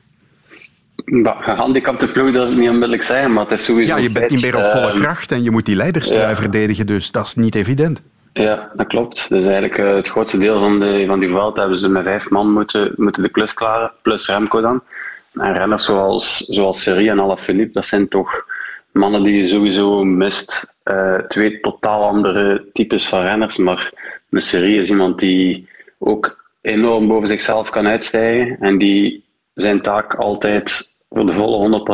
Gehandicapte ploeg, dat niet onmiddellijk zeggen, maar het is sowieso... Ja, je bent niet meer op volle uh, kracht en je moet die leiderstrui ja. verdedigen, dus dat is niet evident. Ja, dat klopt. Dus eigenlijk uh, het grootste deel van, de, van die veld hebben ze met vijf man moeten, moeten de klus klaren, plus Remco dan. En renners zoals, zoals Serri en Alaphilippe, dat zijn toch mannen die je sowieso mist. Uh, twee totaal andere types van renners, maar een Serri is iemand die ook enorm boven zichzelf kan uitstijgen en die zijn taak altijd voor de volle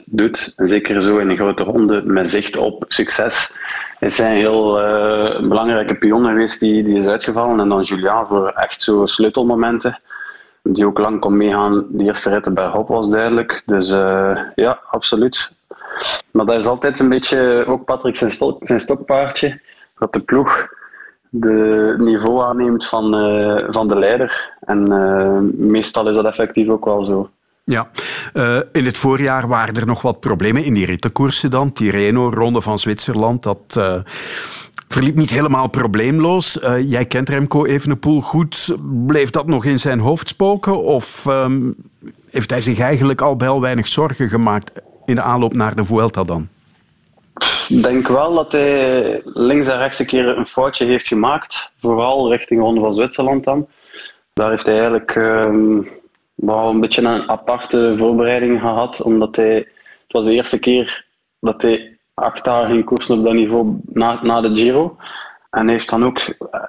100% doet. En zeker zo in een grote ronde met zicht op succes. Is een heel uh, belangrijke pion geweest die, die is uitgevallen. En dan Julian voor echt zo sleutelmomenten. Die ook lang kon meegaan. De eerste ritten bij Hop was duidelijk. Dus uh, ja, absoluut. Maar dat is altijd een beetje ook Patrick zijn, stok, zijn stokpaardje. Dat de ploeg de niveau aanneemt van, uh, van de leider. En meestal is dat effectief ook wel zo. Ja, uh, in het voorjaar waren er nog wat problemen in die rittenkoersen dan. Tirreno, Ronde van Zwitserland, dat verliep niet helemaal probleemloos. Jij kent Remco Evenepoel goed. Bleef dat nog in zijn hoofd spoken? Of um, heeft hij zich eigenlijk al wel weinig zorgen gemaakt in de aanloop naar de Vuelta dan? Ik denk wel dat hij links en rechts een keer een foutje heeft gemaakt. Vooral richting Ronde van Zwitserland dan. Daar heeft hij eigenlijk... Uh, wel een beetje een aparte voorbereiding gehad, omdat hij, het was de eerste keer dat hij acht dagen ging koersen op dat niveau na, na de Giro. En heeft dan ook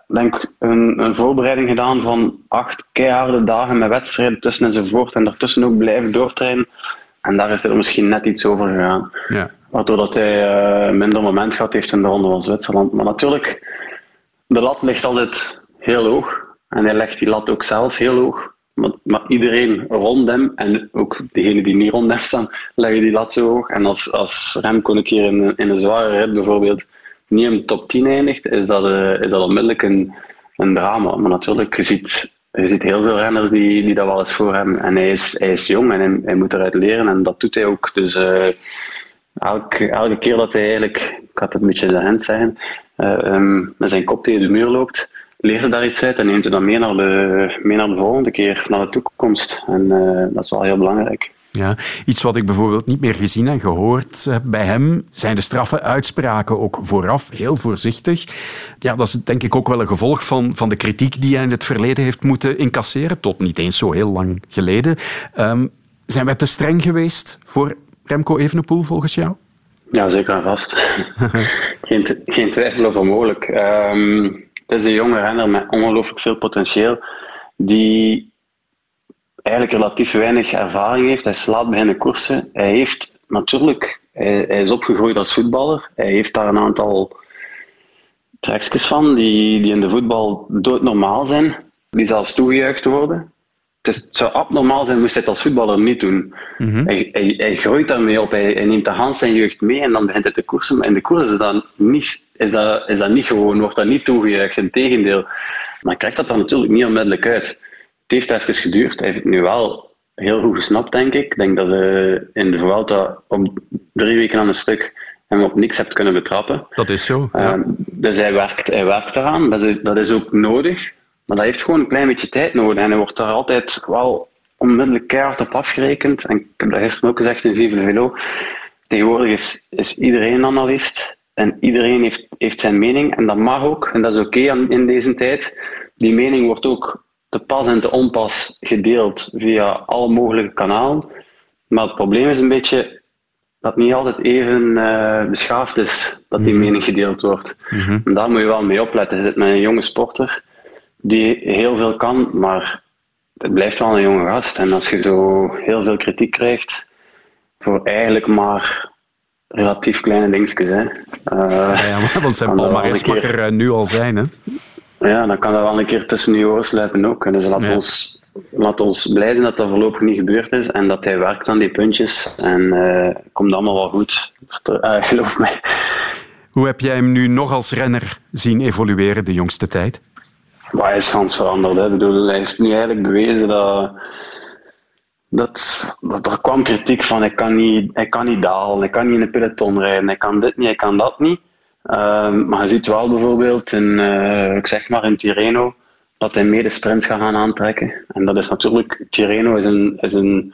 denk, een, een voorbereiding gedaan van acht keiharde dagen met wedstrijden tussen enzovoort. En daartussen ook blijven doortrainen. En daar is er misschien net iets over gegaan. Ja. Waardoor dat hij uh, minder moment gehad heeft in de Ronde van Zwitserland. Maar natuurlijk, de lat ligt altijd heel hoog. En hij legt die lat ook zelf heel hoog. Maar, maar, iedereen rond hem, en ook degenen die niet rond hem staan, leggen die lat zo hoog. En als, als Remco een keer in, in een zware rit bijvoorbeeld niet in de top 10 eindigt, is dat, uh, is dat onmiddellijk een, een drama. Maar natuurlijk, je ziet, je ziet heel veel renners die, die dat wel eens voor hebben. En hij is, hij is jong en hij, moet eruit leren en dat doet hij ook. Dus uh, elke, elke keer dat hij eigenlijk, ik had het een beetje de hand zeggen, uh, um, met zijn kop tegen de muur loopt, leerde daar iets uit en neemt het dan mee naar de, mee naar de volgende keer, naar de toekomst. En uh, dat is wel heel belangrijk. Ja, iets wat ik bijvoorbeeld niet meer gezien en gehoord heb bij hem, zijn de straffe uitspraken ook vooraf, heel voorzichtig. Ja, dat is denk ik ook wel een gevolg van, van de kritiek die hij in het verleden heeft moeten incasseren, tot niet eens zo heel lang geleden. Um, zijn wij te streng geweest voor Remco Evenepoel volgens jou? Ja, zeker en vast. geen, geen twijfel over mogelijk. Um, het is een jonge renner met ongelooflijk veel potentieel, die eigenlijk relatief weinig ervaring heeft. Hij slaat beginnen koersen. Hij heeft natuurlijk, hij, hij, is opgegroeid als voetballer. Hij heeft daar een aantal trekjes van die, die in de voetbal doodnormaal zijn, die zelfs toegejuicht worden. Het, is, het zou abnormaal zijn moest hij het als voetballer niet doen. Mhm. hij, hij, hij, groeit daarmee op, hij, hij neemt de hand zijn jeugd mee en dan begint hij te koersen. Maar in de koers is dat niet, is dat, is dat niet gewoon, wordt dat niet toegejuicht. Integendeel. Maar hij krijgt dat dan natuurlijk niet onmiddellijk uit. Het heeft even geduurd. Hij heeft het nu wel heel goed gesnapt, denk ik. Ik denk dat hij in de Vuelta op drie weken aan een stuk hem op niks hebt kunnen betrappen. Dat is zo. Ja. Uh, dus hij werkt, hij werkt eraan. Dat is, dat is ook nodig. Maar dat heeft gewoon een klein beetje tijd nodig. En hij wordt daar altijd wel onmiddellijk keihard op afgerekend. En ik heb dat gisteren ook gezegd in Vive Velo. Tegenwoordig is, is iedereen analist. En iedereen heeft, heeft zijn mening. En dat mag ook. En dat is oké okay in deze tijd. Die mening wordt ook te pas en te onpas gedeeld via alle mogelijke kanalen. Maar het probleem is een beetje dat niet altijd even uh, beschaafd is dat die mm -hmm. mening gedeeld wordt. Mm -hmm. En daar moet je wel mee opletten. Je zit met een jonge sporter die heel veel kan, maar het blijft wel een jonge gast. En als je zo heel veel kritiek krijgt voor eigenlijk maar relatief kleine dingetjes. Hè. Uh, ja, ja, want zijn palmarès mag er uh, nu al zijn. Hè? Ja, dan kan dat wel een keer tussen je oren sluipen ook. En dus laat, ja. ons, laat ons blij zijn dat dat voorlopig niet gebeurd is en dat hij werkt aan die puntjes. En uh, komt allemaal wel goed. geloof mij. Hoe heb jij hem nu nog als renner zien evolueren de jongste tijd? Hij is gans veranderd. Hè. Ik bedoel, hij heeft nu eigenlijk bewezen dat, dat, dat er kwam kritiek van hij kan, niet, hij kan niet dalen, hij kan niet in een peloton rijden, hij kan dit niet, hij kan dat niet. Um, maar je ziet wel bijvoorbeeld in, uh, ik zeg maar in Tirreno, dat hij mede sprints gaat gaan aantrekken. En dat is natuurlijk, Tirreno is een, is een,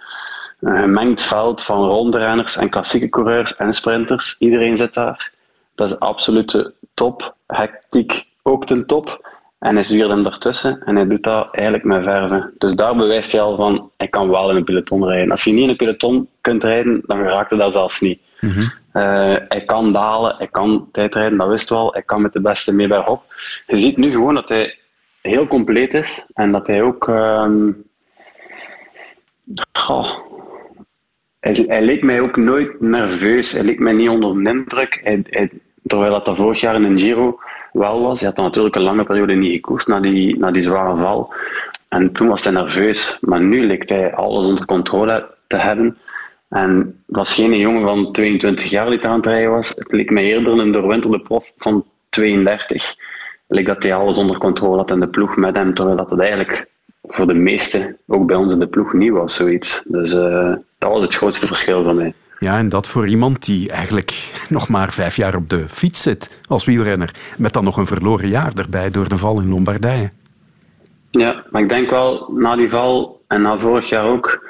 een gemengd veld van rondrenners en klassieke coureurs en sprinters. Iedereen zit daar. Dat is absolute top. Hectiek ook ten top. En hij zwiert hem ertussen en hij doet dat eigenlijk met verven. Dus daar bewijst hij al van, hij kan wel in een peloton rijden. Als je niet in een peloton kunt rijden, dan raakt hij dat zelfs niet. Mm -hmm. uh, hij kan dalen, hij kan tijdrijden, dat wist wel. Hij kan met de beste mee bij Hop. Je ziet nu gewoon dat hij heel compleet is en dat hij ook. ehm, goh, hij, hij leek mij ook nooit nerveus. Hij leek mij niet onder de indruk. Hij, hij- terwijl dat, dat vorig jaar in een Giro wel was. Hij had natuurlijk een lange periode niet gekoerst na die, na die zware val. En toen was hij nerveus. Maar nu leek hij alles onder controle te hebben. En het was geen jongen van 22 jaar die aan het rijden was. Het leek mij eerder een doorwinterde prof van 32. Het leek dat hij alles onder controle had in de ploeg met hem. Terwijl dat het eigenlijk voor de meesten, ook bij ons in de ploeg, niet was, zoiets. Dus eh, dat was het grootste verschil van mij. Ja, en dat voor iemand die eigenlijk nog maar vijf jaar op de fiets zit als wielrenner. Met dan nog een verloren jaar erbij door de val in Lombardije. Ja, maar ik denk wel, na die val en na vorig jaar ook,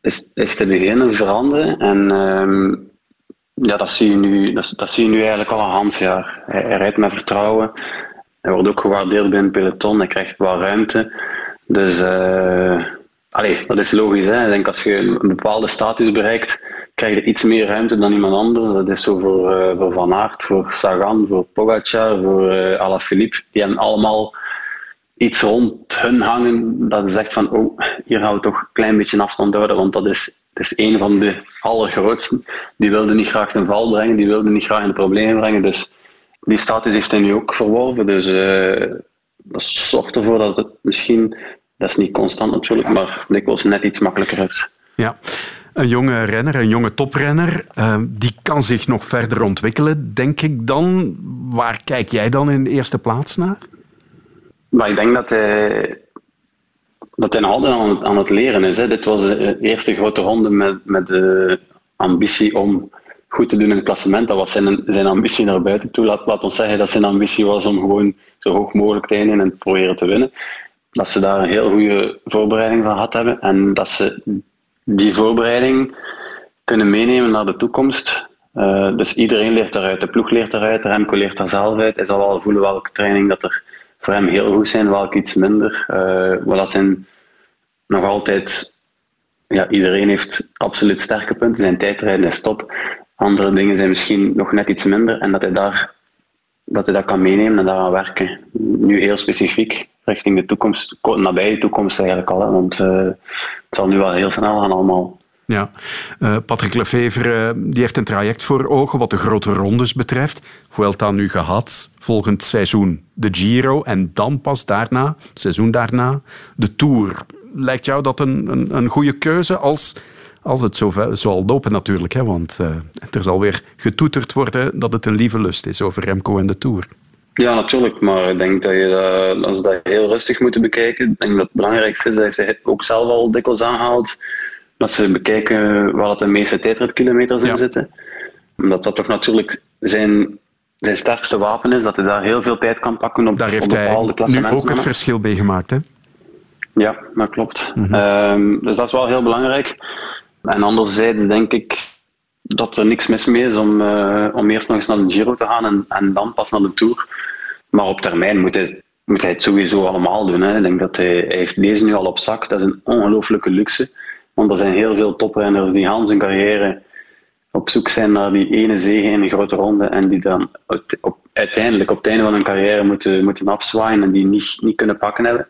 is, is te beginnen veranderen. En ehm, ja, dat zie, je nu, dat, dat zie je nu eigenlijk al een halfjaar. Hij, hij rijdt met vertrouwen. Hij wordt ook gewaardeerd binnen het peloton. Hij krijgt wel ruimte. Dus allee, dat is logisch. Hè? Ik denk als je een bepaalde status bereikt, krijg je iets meer ruimte dan iemand anders. Dat is zo voor, eh, voor Van Aert, voor Sagan, voor Pogacar, voor eh Alaphilippe. Die hebben allemaal iets rond hun hangen dat zegt van oh, hier gaan we toch een klein beetje afstand houden, want dat is, dat is een van de allergrootsten. Die wilde niet graag ten val brengen, die wilde niet graag in problemen brengen, dus die status heeft hij nu ook verworven. Dus eh, dat zorgt ervoor dat het misschien, dat is niet constant natuurlijk, maar dikwijls net iets makkelijker is. Ja. Een jonge renner, een jonge toprenner, eh, die kan zich nog verder ontwikkelen, denk ik dan. Waar kijk jij dan in de eerste plaats naar? Maar ik denk dat hij, dat hij nog altijd aan het, leren is. Hè. Dit was de eerste grote ronde met, met de ambitie om goed te doen in het klassement. Dat was zijn, zijn ambitie naar buiten toe. Laat, ons zeggen dat zijn ambitie was om gewoon zo hoog mogelijk te eindigen en te proberen te winnen. Dat ze daar een heel goede voorbereiding van gehad hebben. En dat ze die voorbereiding kunnen meenemen naar de toekomst. Eh, dus iedereen leert daaruit. De ploeg leert daaruit, Remco leert daar zelf uit. Hij zal wel voelen welke training dat er voor hem heel goed zijn, welke iets minder. Eh, maar dat zijn nog altijd... Ja, iedereen heeft absoluut sterke punten. Zijn tijdrijden is top. Andere dingen zijn misschien nog net iets minder. En dat hij, daar, dat, hij dat kan meenemen en daaraan werken. Nu heel specifiek richting de toekomst, ko- nabije toekomst eigenlijk al. Want eh, het zal nu wel heel snel gaan allemaal. Ja, Eh, Patrick Lefevre eh, die heeft een traject voor ogen wat de grote rondes betreft. Vuelta nu gehad, volgend seizoen de Giro en dan pas daarna, het seizoen daarna, de Tour. Lijkt jou dat een, een, een goede keuze als, als het zo zal lopen natuurlijk? Hè? Want er zal weer getoeterd worden dat het een lieve lust is over Remco en de Tour. Ja, natuurlijk. Maar ik denk dat, je dat, dat ze dat heel rustig moeten bekijken. Ik denk dat het belangrijkste is, dat hij ook zelf al dikwijls aangehaald, dat ze bekijken waar het de meeste tijdritkilometers in zitten. Omdat dat toch natuurlijk zijn, zijn sterkste wapen is, dat hij daar heel veel tijd kan pakken op, Daar heeft op hij nu ook het verschil bij gemaakt. Hè? Ja, dat klopt. Mhm. Ehm, dus dat is wel heel belangrijk. En anderzijds denk ik dat er niks mis mee is om, eh, om eerst nog eens naar de Giro te gaan en, en dan pas naar de Tour. Maar op termijn moet hij, moet hij het sowieso allemaal doen. Hè. Ik denk dat hij, heeft deze nu al op zak. Dat is een ongelooflijke luxe. Want er zijn heel veel toprenners die aan zijn carrière op zoek zijn naar die ene zege in een grote ronde en die dan uiteindelijk op het einde van hun carrière moeten, moeten afzwaaien en die niet, niet kunnen pakken hebben.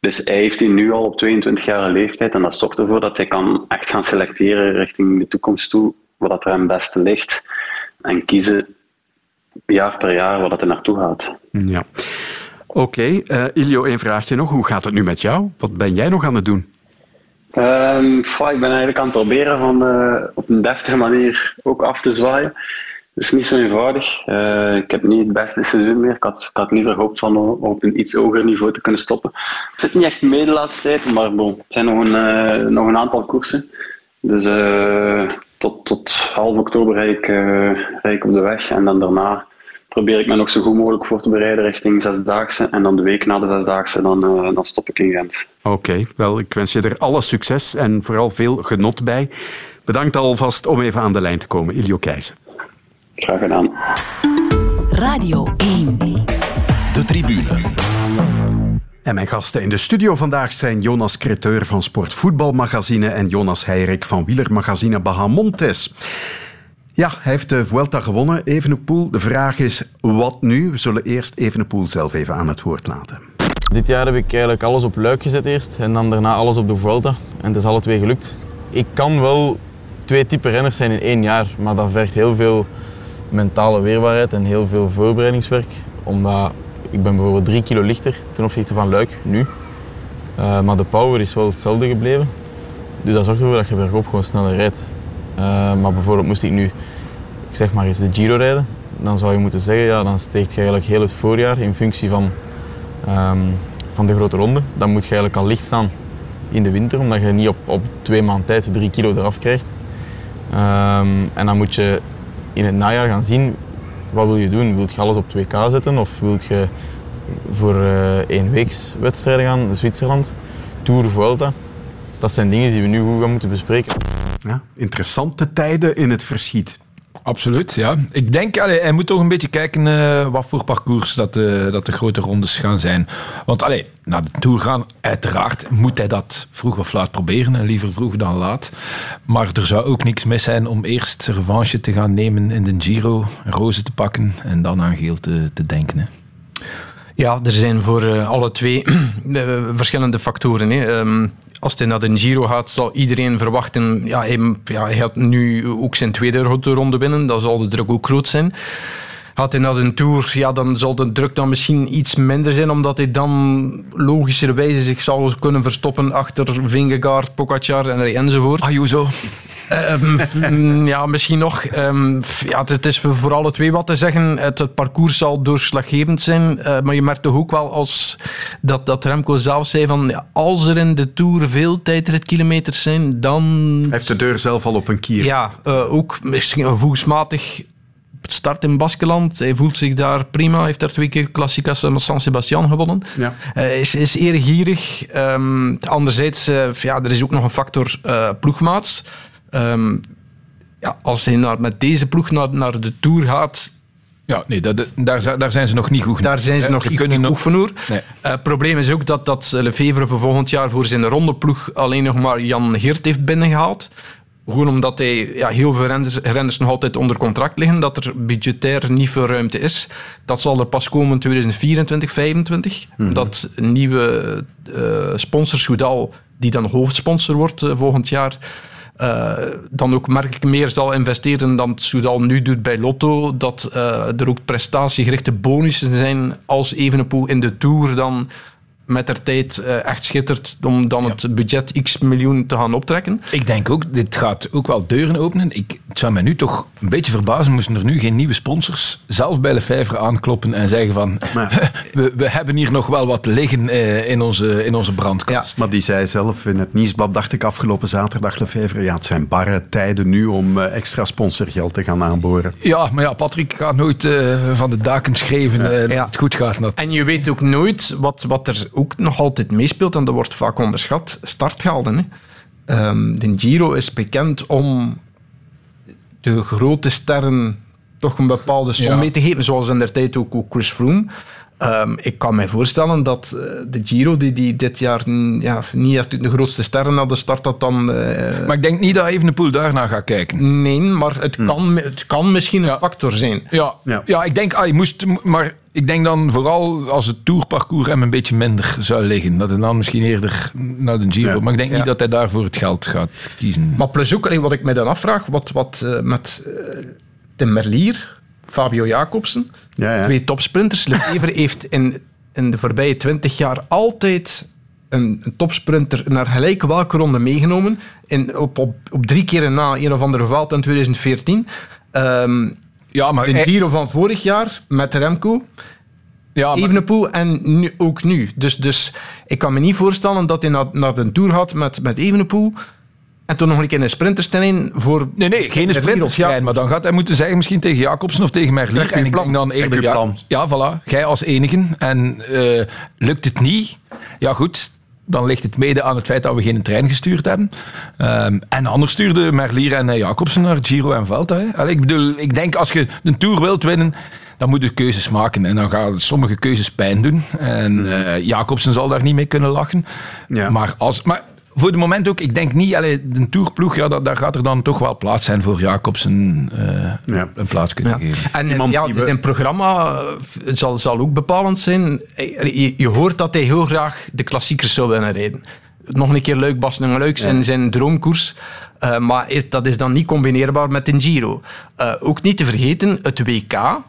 Dus hij heeft die nu al op 22-jarige leeftijd en dat zorgt ervoor dat hij kan echt gaan selecteren richting de toekomst toe, wat er hem beste ligt en kiezen jaar per jaar waar dat hij naartoe gaat. Ja. Oké, eh, Ilio, één vraagje nog. Hoe gaat het nu met jou? Wat ben jij nog aan het doen? Goh, ik ben eigenlijk aan het proberen van eh, op een deftige manier ook af te zwaaien. Het is niet zo eenvoudig. Eh, ik heb niet het beste seizoen meer. Ik had, ik had liever gehoopt van op een iets hoger niveau te kunnen stoppen. Het zit niet echt mee de laatste tijd, maar bon, het zijn nog een, nog een aantal koersen. Dus tot, tot half oktober rijd ik, eh, rijd ik op de weg en dan daarna probeer ik me nog zo goed mogelijk voor te bereiden richting zesdaagse. En dan de week na de zesdaagse, dan, eh, dan stop ik in Gent. Oké, wel, ik wens je er alle succes en vooral veel genot bij. Bedankt alvast om even aan de lijn te komen, Ilio Keijzen. Graag gedaan. Radio 1. De tribune. En mijn gasten in de studio vandaag zijn Jonas Creteur van Sportvoetbalmagazine en Jonas Heirik van wielermagazine Bahamontes. Ja, hij heeft de Vuelta gewonnen, Evenepoel. De vraag is, wat nu? We zullen eerst Evenepoel zelf even aan het woord laten. Dit jaar heb ik eigenlijk alles op Luik gezet eerst en dan daarna alles op de Vuelta. En het is alle twee gelukt. Ik kan wel twee type renners zijn in één jaar, maar dat vergt heel veel mentale weerbaarheid en heel veel voorbereidingswerk. Omdat ik ben bijvoorbeeld drie kilo lichter ten opzichte van Luik nu. Uh, maar de power is wel hetzelfde gebleven. Dus dat zorgt ervoor dat je bergop gewoon sneller rijdt. Uh, maar bijvoorbeeld moest ik nu, ik zeg maar eens, de Giro rijden, dan zou je moeten zeggen, ja, dan steekt je eigenlijk heel het voorjaar in functie van, um, van de grote ronde. Dan moet je eigenlijk al licht staan in de winter, omdat je niet op, op twee maanden tijd drie kilo eraf krijgt. Um, en dan moet je in het najaar gaan zien, wat wil je doen? Wil je alles op 2K zetten of wil je voor uh, één weeks wedstrijden gaan, Zwitserland, Tour, Vuelta? Dat zijn dingen die we nu goed gaan moeten bespreken. Ja, interessante tijden in het verschiet. Absoluut, ja. Ik denk, allee, hij moet toch een beetje kijken uh, wat voor parcours dat de, dat de grote rondes gaan zijn. Want allee, naar de Tour gaan, uiteraard moet hij dat vroeg of laat proberen. En liever vroeg dan laat. Maar er zou ook niks mis zijn om eerst revanche te gaan nemen in de Giro, rozen te pakken en dan aan geel te, te denken. Ja, er zijn voor uh, alle twee uh, verschillende factoren. Hè. Um, als hij naar de Giro gaat, zal iedereen verwachten... Ja, hij, ja, hij gaat nu ook zijn tweede ronde winnen. Dan zal de druk ook groot zijn. Gaat hij naar de Tour, ja, dan zal de druk dan misschien iets minder zijn, omdat hij dan logischerwijze zich zal kunnen verstoppen achter Vingegaard, Pogacar en enzovoort. Ayuso. Um, ja, misschien nog. Um, ja, het is voor alle twee wat te zeggen. Het, het parcours zal doorslaggevend zijn. Uh, maar je merkt toch ook wel als dat, dat Remco zelf zei van ja, als er in de Tour veel tijdritkilometers zijn, dan... Hij heeft de deur zelf al op een kier. Ja, uh, ook misschien gevoelsmatig start in Baskeland. Hij voelt zich daar prima. Hij heeft daar twee keer Classicas San Sebastian gewonnen. Ja. Uh, is, is eergierig. Um, anderzijds, uh, ja, er is ook nog een factor uh, ploegmaats. Um, ja, als hij naar, met deze ploeg naar, naar de Tour gaat... Ja, nee, dat, daar, daar zijn ze nog niet goed Daar zijn ze nog niet goed nog... voor. Het nee. uh, probleem is ook dat, dat Lefevre voor volgend jaar voor zijn rondeploeg alleen nog maar Jan Geert heeft binnengehaald. Gewoon omdat hij ja, heel veel renners, renners nog altijd onder contract liggen, dat er budgetair niet veel ruimte is. Dat zal er pas komen in 2024, 2025. Mm -hmm. Dat nieuwe uh, sponsor Soudal, die dan hoofdsponsor wordt uh, volgend jaar, uh, dan ook merkelijk meer zal investeren dan Soudal nu doet bij Lotto. Dat uh, er ook prestatiegerichte bonussen zijn als Evenepoel in de Tour dan met der tijd uh, echt schittert om dan ja. het budget x miljoen te gaan optrekken. Ik denk ook, dit gaat ook wel deuren openen. Ik, het zou mij nu toch een beetje verbazen, moesten er nu geen nieuwe sponsors zelf bij Lefevre aankloppen en zeggen van, we, we, hebben hier nog wel wat liggen uh, in, onze, in onze brandkast. Ja, maar die zei zelf in het nieuwsblad, dacht ik afgelopen zaterdag, Lefevre, ja, het zijn barre tijden nu om uh, extra sponsorgeld te gaan aanboren. Ja, maar ja, Patrick gaat nooit van de daken schreven ja. dat het goed gaat. Dat. En je weet ook nooit wat, wat er ook nog altijd meespeelt, en dat wordt vaak onderschat, startgelden. Hè. Um, de Giro is bekend om de grote sterren toch een bepaalde som ja. mee te geven, zoals in der tijd ook, ook Chris Froome. Um, ik kan me voorstellen dat uh, de Giro, die, die dit jaar ja, niet echt de grootste sterren de start had, dan... Uh... Maar ik denk niet dat Evenepoel daarna gaat kijken. Nee, maar het, hm. kan, het kan misschien een factor zijn. Ja, ja. ja ik denk, ah, je moest... Maar ik denk dan vooral als het tourparcours hem een beetje minder zou liggen. Dat hij dan misschien eerder naar de Giro... Ja. Maar ik denk niet dat hij daarvoor het geld gaat kiezen. Maar plus ook, wat ik me dan afvraag, wat, wat uh, met de Merlier... Fabio Jacobsen. Ja, ja. Twee topsprinters. Lefevre heeft in, in de voorbije twintig jaar altijd een, een, topsprinter naar gelijk welke ronde meegenomen. In, op, op, op drie keer na een of andere valt in 2014. Um, ja, maar de Giro van vorig jaar met Remco. Ja, maar... Evenepoel en nu, ook nu. Dus, dus ik kan me niet voorstellen dat hij naar, naar de Tour gaat met, met Evenepoel. En toen nog een keer een sprinterstelling voor... Nee, nee, geen sprinterstelling. Maar dan gaat hij moeten zeggen misschien tegen Jacobsen of tegen Merlier. En ik denk dan eerder... Ja, ja, voilà. Jij als enige. En uh, lukt het niet? Ja, goed dan ligt het mede aan het feit dat we geen trein gestuurd hebben. Um, en anders stuurde Merlier en Jacobsen naar Giro en. Allee, ik bedoel, ik denk als je een Tour wilt winnen, dan moet je keuzes maken. En dan gaan sommige keuzes pijn doen. En uh, Jacobsen zal daar niet mee kunnen lachen. Ja. Maar als... Maar, voor de moment ook, ik denk niet, allee, de tourploeg, ja, dat, daar gaat er dan toch wel plaats zijn voor Jacobsen eh, een plaats kunnen geven. En Iemand ja, we- zijn programma eh, zal, zal ook bepalend zijn. Je, je hoort dat hij heel graag de klassiekers zou willen rijden. Nog een keer leuk, Bas Luik, zijn, zijn droomkoers. Eh, maar is, dat is dan niet combineerbaar met een Giro. Eh, ook niet te vergeten, het WK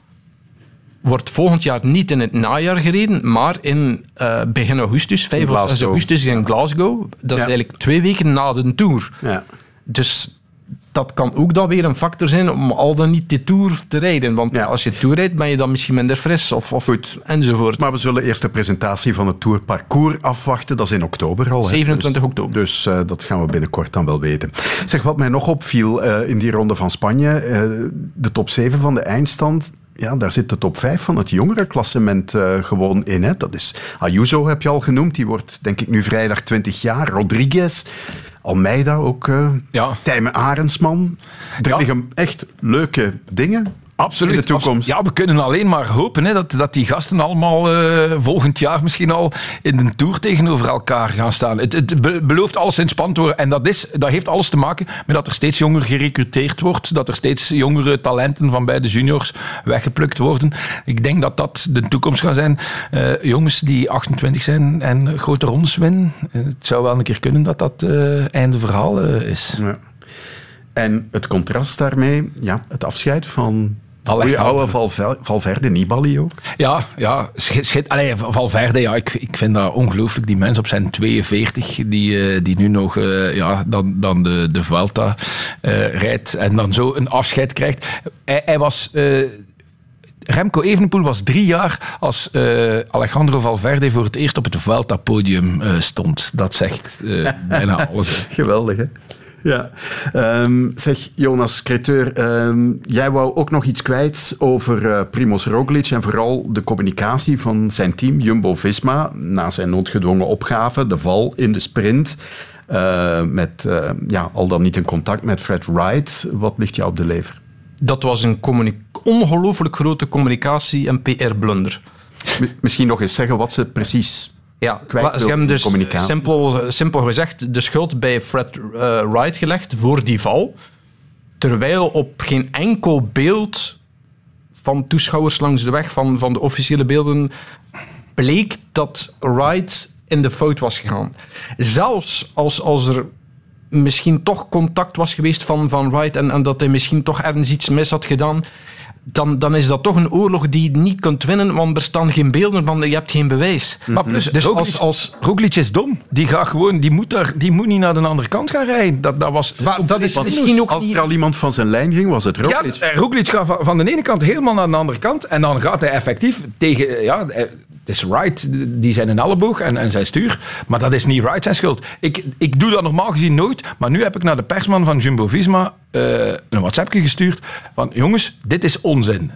wordt volgend jaar niet in het najaar gereden, maar in eh, begin augustus, 5 of 6 Glasgow. augustus in Glasgow. Dat is eigenlijk twee weken na de Tour. Ja. Dus dat kan ook dan weer een factor zijn om al dan niet de Tour te rijden. Want als je Tour rijdt, ben je dan misschien minder fris of, of enzovoort. Maar we zullen eerst de presentatie van het Tourparcours afwachten. Dat is in oktober al. hè. 27 dus, oktober. Dus eh, dat gaan we binnenkort dan wel weten. Zeg, wat mij nog opviel eh, in die ronde van Spanje, de top 7 van de eindstand. Ja, daar zit de top 5 van het jongerenklassement eh gewoon in. Hè. Dat is Ayuso, heb je al genoemd. Die wordt, denk ik, nu vrijdag 20 jaar. Rodriguez, Almeida ook. eh ja. Tijmen Arendsman. Er liggen echt leuke dingen Absoluut. in de toekomst. Ja, we kunnen alleen maar hopen hè, dat, dat die gasten allemaal eh, volgend jaar misschien al in de Tour tegenover elkaar gaan staan. Het, het be- belooft alles in te worden. En dat, is, dat heeft alles te maken met dat er steeds jonger gerecruiteerd wordt. Dat er steeds jongere talenten van bij de juniors weggeplukt worden. Ik denk dat dat de toekomst gaat zijn. Eh, jongens die 28 zijn en grote rondes winnen. Eh, het zou wel een keer kunnen dat dat einde verhaal is. Ja. En het contrast daarmee, ja, het afscheid van goeie oude Valver- Valverde, Nibali ook. Ja, ja schit, schit, allee, Valverde, ja, ik, ik vind dat ongelooflijk. Die mens op zijn 42, die, eh, die nu nog eh, ja, dan, dan de, de Vuelta eh, rijdt en dan zo een afscheid krijgt. Hij, hij was... Remco Evenepoel was drie jaar als eh, Alejandro Valverde voor het eerst op het Vuelta-podium stond. Dat zegt bijna alles. Geweldig, hè? Ja. Ehm, zeg, Jonas Creteur, ehm, jij wou ook nog iets kwijt over eh Primoz Roglic en vooral de communicatie van zijn team Jumbo-Visma na zijn noodgedwongen opgave, de val in de sprint, eh, met eh, ja, al dan niet in contact met Fred Wright. Wat ligt jou op de lever? Dat was een ongelooflijk grote communicatie- en PR-blunder. Misschien nog eens zeggen wat ze precies Ja, kwijt ze wil dus communicatie. simpel, simpel gezegd de schuld bij Fred eh, Wright gelegd voor die val. Terwijl op geen enkel beeld van toeschouwers langs de weg, van, van de officiële beelden, bleek dat Wright in de fout was gegaan. Zelfs als, als er misschien toch contact was geweest van, van Wright en, en dat hij misschien toch ergens iets mis had gedaan, dan, dan is dat toch een oorlog die je niet kunt winnen, want er staan geen beelden van, je hebt geen bewijs. Maar plus, dus Roglic, als, als, Roglic is dom. Die, gaat gewoon, die, moet daar, die moet niet naar de andere kant gaan rijden. Dat, dat was dat is misschien ook als er al iemand van zijn lijn ging, was het Roglic. Ja, Roglic gaat van, van de ene kant helemaal naar de andere kant. En dan gaat hij effectief tegen... Ja, eh, is Wright, die zijn een elleboog en, en zijn stuur. Maar dat is niet Wright zijn schuld. Ik, ik doe dat normaal gezien nooit. Maar nu heb ik naar de persman van Jumbo-Visma eh, een WhatsAppje gestuurd. Van, jongens, dit is onzin.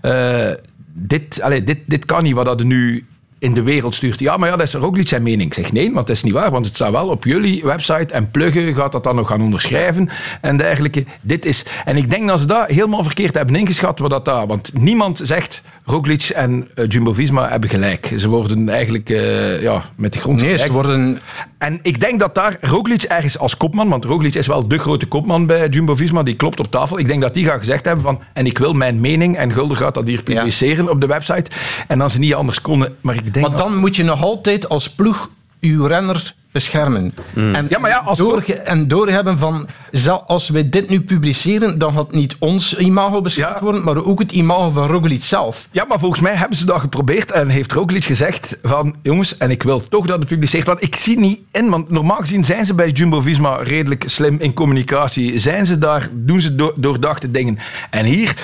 Eh, dit, allee, dit, dit kan niet wat dat er nu in de wereld stuurt. Ja, maar ja, dat is Roglic zijn mening. Ik zeg nee, want dat is niet waar, want het staat wel op jullie website en Pluggen gaat dat dan nog gaan onderschrijven en dergelijke. Dit is, en ik denk dat ze dat helemaal verkeerd hebben ingeschat, wat dat daar, want niemand zegt Roglic en eh, Jumbo-Visma hebben gelijk. Ze worden eigenlijk eh, ja, met de grond Nee, ze worden... En ik denk dat daar Roglic ergens als kopman, want Roglic is wel de grote kopman bij Jumbo-Visma, die klopt op tafel. Ik denk dat die gaat gezegd hebben van, en ik wil mijn mening, en Gulden gaat dat hier publiceren op de website. En dan ze niet anders konden, maar ik denk Maar dan moet je nog altijd als ploeg uw renner beschermen. En, Ja, maar ja, als door, en doorhebben van, zal- als wij dit nu publiceren, dan gaat niet ons imago beschermd worden, maar ook het imago van Roglic zelf. Ja, maar volgens mij hebben ze dat geprobeerd en heeft Roglic gezegd van jongens, en ik wil toch dat het publiceert, want ik zie niet in, want normaal gezien zijn ze bij Jumbo-Visma redelijk slim in communicatie. Zijn ze daar, doen ze do- doordachte dingen. En hier,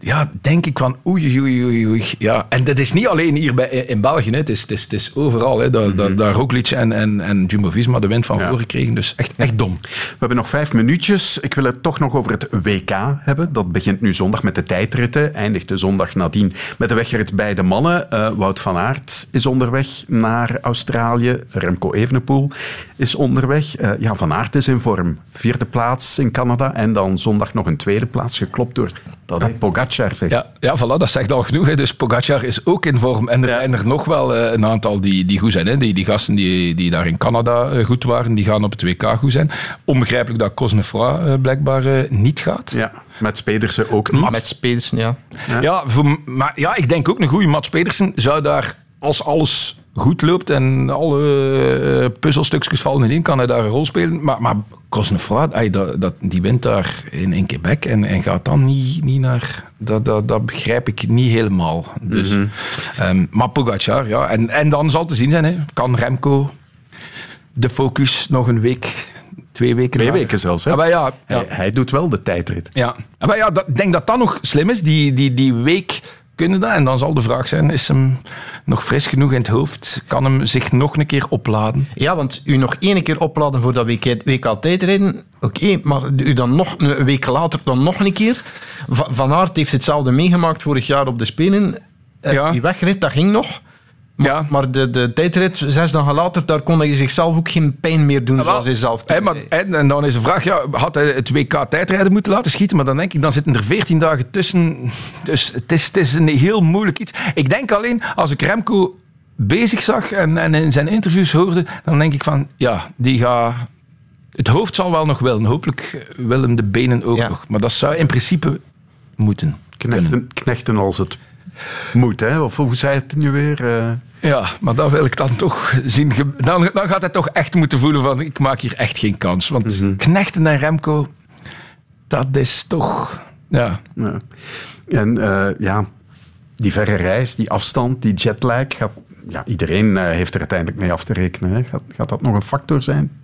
ja, denk ik van oei, oei, oei, oei. Ja, en dat is niet alleen hier bij, in België, hè. Het, is, het, is, het is overal. Hè. Daar, daar, daar Roglic en, en, en Jumbo-Visma de wind van voor gekregen, dus echt, echt dom. We hebben nog vijf minuutjes. Ik wil het toch nog over het WK hebben. Dat begint nu zondag met de tijdritten. Eindigt de zondag nadien met de wegrit bij de mannen. Eh, Wout van Aert is onderweg naar Australië. Remco Evenepoel is onderweg. Eh, ja, van Aert is in vorm. Vierde plaats in Canada. En dan zondag nog een tweede plaats, geklopt door Dat heet Pogacar, zeg. Ja, ja voilà, dat zegt al genoeg. Hè. Dus Pogacar is ook in vorm. En er zijn er nog wel eh, een aantal die, die goed zijn. Hè. Die, die gasten die, die daar in Canada eh, goed waren, die gaan op het WK goed zijn. Onbegrijpelijk dat Cosnefroid eh, blijkbaar niet gaat. Ja, met Pedersen ook niet. Maar met Pedersen, ja. Ja, voor, maar ja, ik denk ook een goede Mats Pedersen zou daar, als alles goed loopt en alle eh, puzzelstukjes vallen in, kan hij daar een rol spelen. Maar, maar Cosnefroid, dat, dat, die wint daar in, in Quebec en, en gaat dan niet, niet naar... Dat, dat, dat begrijp ik niet helemaal. Dus, Mhm. ehm, maar Pogacar, ja. En, en dan zal te zien zijn, hè. kan Remco de focus nog een week, twee weken... Twee weken zelfs, hè? Ja, maar ja, ja. Hij, hij doet wel de tijdrit. Ja, maar ja, dat, ik denk dat dat nog slim is. Die, die, die week kunnen dat. En dan zal de vraag zijn, is hem nog fris genoeg in het hoofd? Kan hem zich nog een keer opladen? Ja, want u nog één keer opladen voor dat WK, WK tijdrijden, oké, maar u dan nog een week later dan nog een keer. Va- Van Aert heeft hetzelfde meegemaakt vorig jaar op de Spelen. Eh, Die wegrit, dat ging nog. Maar, maar de, de tijdrit, zes dagen later, daar kon hij zichzelf ook geen pijn meer doen, zoals hij zelf Hè, maar, en, en dan is de vraag, ja, had hij het WK tijdrijden moeten laten schieten? Maar dan denk ik, dan zitten er 14 dagen tussen. Dus het is, het is een heel moeilijk iets. Ik denk alleen, als ik Remco bezig zag en, en in zijn interviews hoorde, dan denk ik van, ja, die gaat... Het hoofd zal wel nog willen. Hopelijk willen de benen ook nog. Maar dat zou in principe moeten. Knechten, knechten als het moet, hè? Of hoe zei het nu weer? Ja, maar dat wil ik dan toch zien. Dan, dan gaat hij toch echt moeten voelen van ik maak hier echt geen kans. Want Knechten en Remco, dat is toch... Ja. Ja. En eh, ja, die verre reis, die afstand, die jetlag, gaat, ja, iedereen eh, heeft er uiteindelijk mee af te rekenen. Hè. Gaat, gaat dat nog een factor zijn?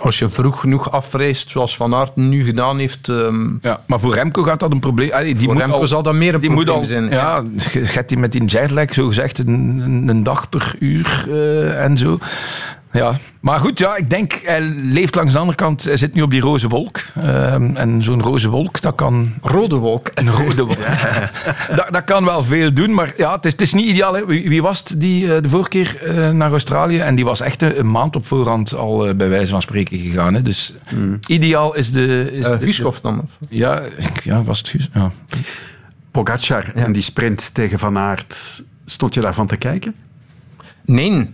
Als je vroeg genoeg afreist, zoals Van Aert nu gedaan heeft... ehm, Ja, maar voor Remco gaat dat een probleem. Allee, die Voor moet Remco al, zal dat meer een die moet probleem al, zijn, Ja, gaat die met die jetlag zo gezegd een, een, een dag per uur eh, en zo. Ja, maar goed, ja, ik denk, hij leeft langs de andere kant. Hij zit nu op die roze wolk. Ehm, en zo'n roze wolk, dat kan... Rode wolk. Een rode wolk. dat, dat kan wel veel doen, maar ja, het is, het is niet ideaal. Hè. Wie, wie was het die eh, de vorige keer eh, naar Australië? En die was echt een, een maand op voorhand al eh, bij wijze van spreken gegaan. Hè. Dus ideaal is de... Is de- dan? Of? Ja, ik- ja, was het Guus? Ja. Pogacar en die sprint tegen Van Aert, stond je daarvan te kijken? Nee.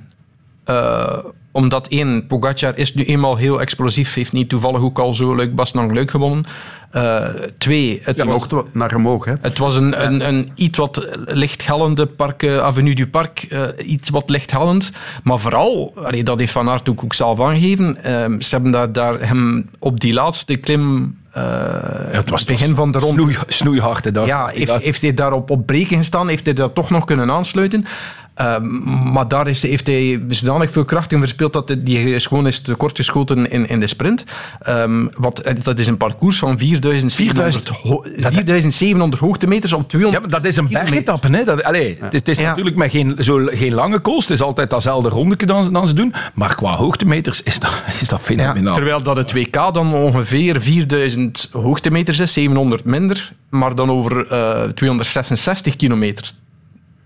Eh, omdat één, Pogacar is nu eenmaal heel explosief. Heeft niet toevallig ook al zo leuk Basnang leuk gewonnen. Eh, twee, het Ja, was, ook naar omhoog, hè? het was een, een, een iets wat lichthellende park, eh, Avenue du Parc. eh, iets wat lichthellend. Maar vooral, allee, dat heeft Van Aert ook, ook zelf aangegeven. ehm, ze hebben daar, daar hem op die laatste klim... eh, het was begin van de ronde. Snoei, snoeihard, hè, dat- Ja, heeft, heeft hij daarop op breken gestaan? Heeft hij dat toch nog kunnen aansluiten? Ehm, maar daar is, heeft hij zodanig veel kracht in verspeeld dat hij die is gewoon is tekort geschoten in, in de sprint. Ehm, want eh, dat is een parcours van 4700, ho- 4700 hoogtemeters op 200 Ja, maar dat is een bergetappe. Hè? Dat, allee, het, het is Ja. natuurlijk met geen, zo, geen lange kools. Het is altijd datzelfde rondetje dan, dan ze doen. Maar qua hoogtemeters is dat, is dat Ja, fenomenaal. terwijl dat het WK dan ongeveer 4000 hoogtemeters is, 700 minder, maar dan over eh, 266 kilometer.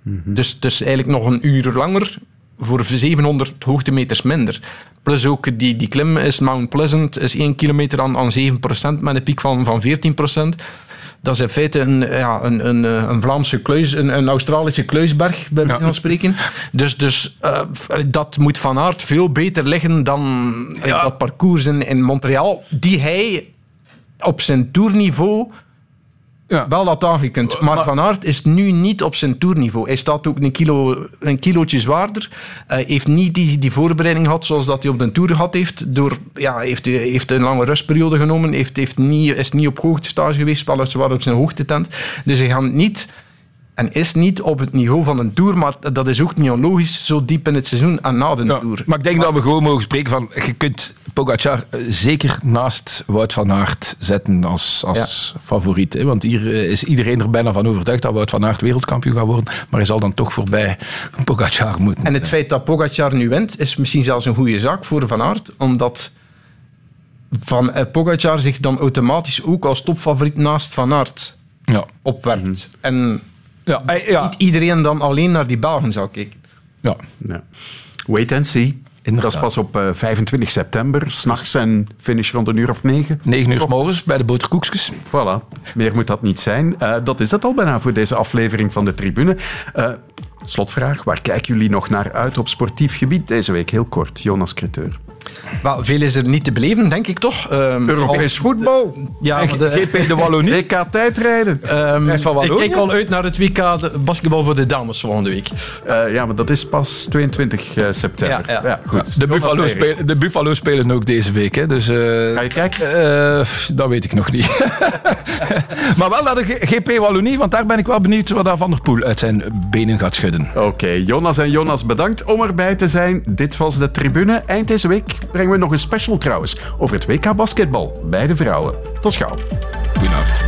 Dus, dus eigenlijk nog een uur langer voor 700 hoogtemeters minder. Plus ook die, die klim is Mount Pleasant, is 1 kilometer aan, aan 7% met een piek van, van 14%. Dat is in feite een, ja, een, een, eh, een Vlaamse kluis, een, een Australische kluisberg, bij wijze van spreken. Dus, dus eh, dat moet Van Aert veel beter liggen dan eh, dat parcours in, in Montreal, die hij op zijn toerniveau wel had aangekund. Maar, Van Aert is nu niet op zijn toerniveau. Hij staat ook een, kilo, een kilootje zwaarder. Hij heeft niet die, die voorbereiding gehad zoals dat hij op de Tour gehad heeft. Door, ja, heeft, heeft een lange rustperiode genomen. Heeft, heeft niet, is niet op hoogtestage geweest, weliswaar op zijn hoogtetent. Dus hij gaat niet... En is niet op het niveau van een Tour, maar dat is ook niet onlogisch zo diep in het seizoen en na de Tour. Maar ik denk dat we gewoon mogen spreken van... Je kunt Pogacar eh, zeker naast Wout van Aert zetten als, als favoriet. Hè? Want hier eh, is iedereen er bijna van overtuigd dat Wout van Aert wereldkampioen gaat worden. Maar hij zal dan toch voorbij Pogacar moeten. En het feit dat Pogacar nu wint, is misschien zelfs een goede zaak voor Van Aert, omdat van eh, Pogacar zich dan automatisch ook als topfavoriet naast Van Aert ja. opwerpt. En ja, eh, ja. niet iedereen dan alleen naar die Belgen zou kijken. Ja. Ja. Wait and see. Dat is pas op eh, 25 september, s'nachts en finish rond een uur of negen. 9 uur 's morgens bij de boterkoekjes. Voilà, meer moet dat niet zijn. Eh, dat is het al bijna voor deze aflevering van de Tribune. Eh, slotvraag, waar kijken jullie nog naar uit op sportief gebied deze week? Heel kort, Jonas Creteur. Maar veel is er niet te beleven, denk ik toch? Ehm, Europees al- voetbal. Ja, de, GP de Wallonie. WK tijdrijden. Ehm, van ik kijk al uit naar het WK de basketbal voor de dames volgende week. Eh, ja, maar dat is pas 22 eh, september. Ja, ja. goed. De Buffalo, spelen, de Buffalo spelen ook deze week. Hè, dus, eh, Ga je kijken? eh, dat weet ik nog niet. maar wel naar de GP Wallonie, want daar ben ik wel benieuwd wat daar Van der Poel uit zijn benen gaat schudden. Oké, Jonas en Jonas, bedankt om erbij te zijn. Dit was de tribune. Eind deze brengen we nog een special trouwens over het WK basketbal bij de vrouwen. Tot gauw. Goedenavond.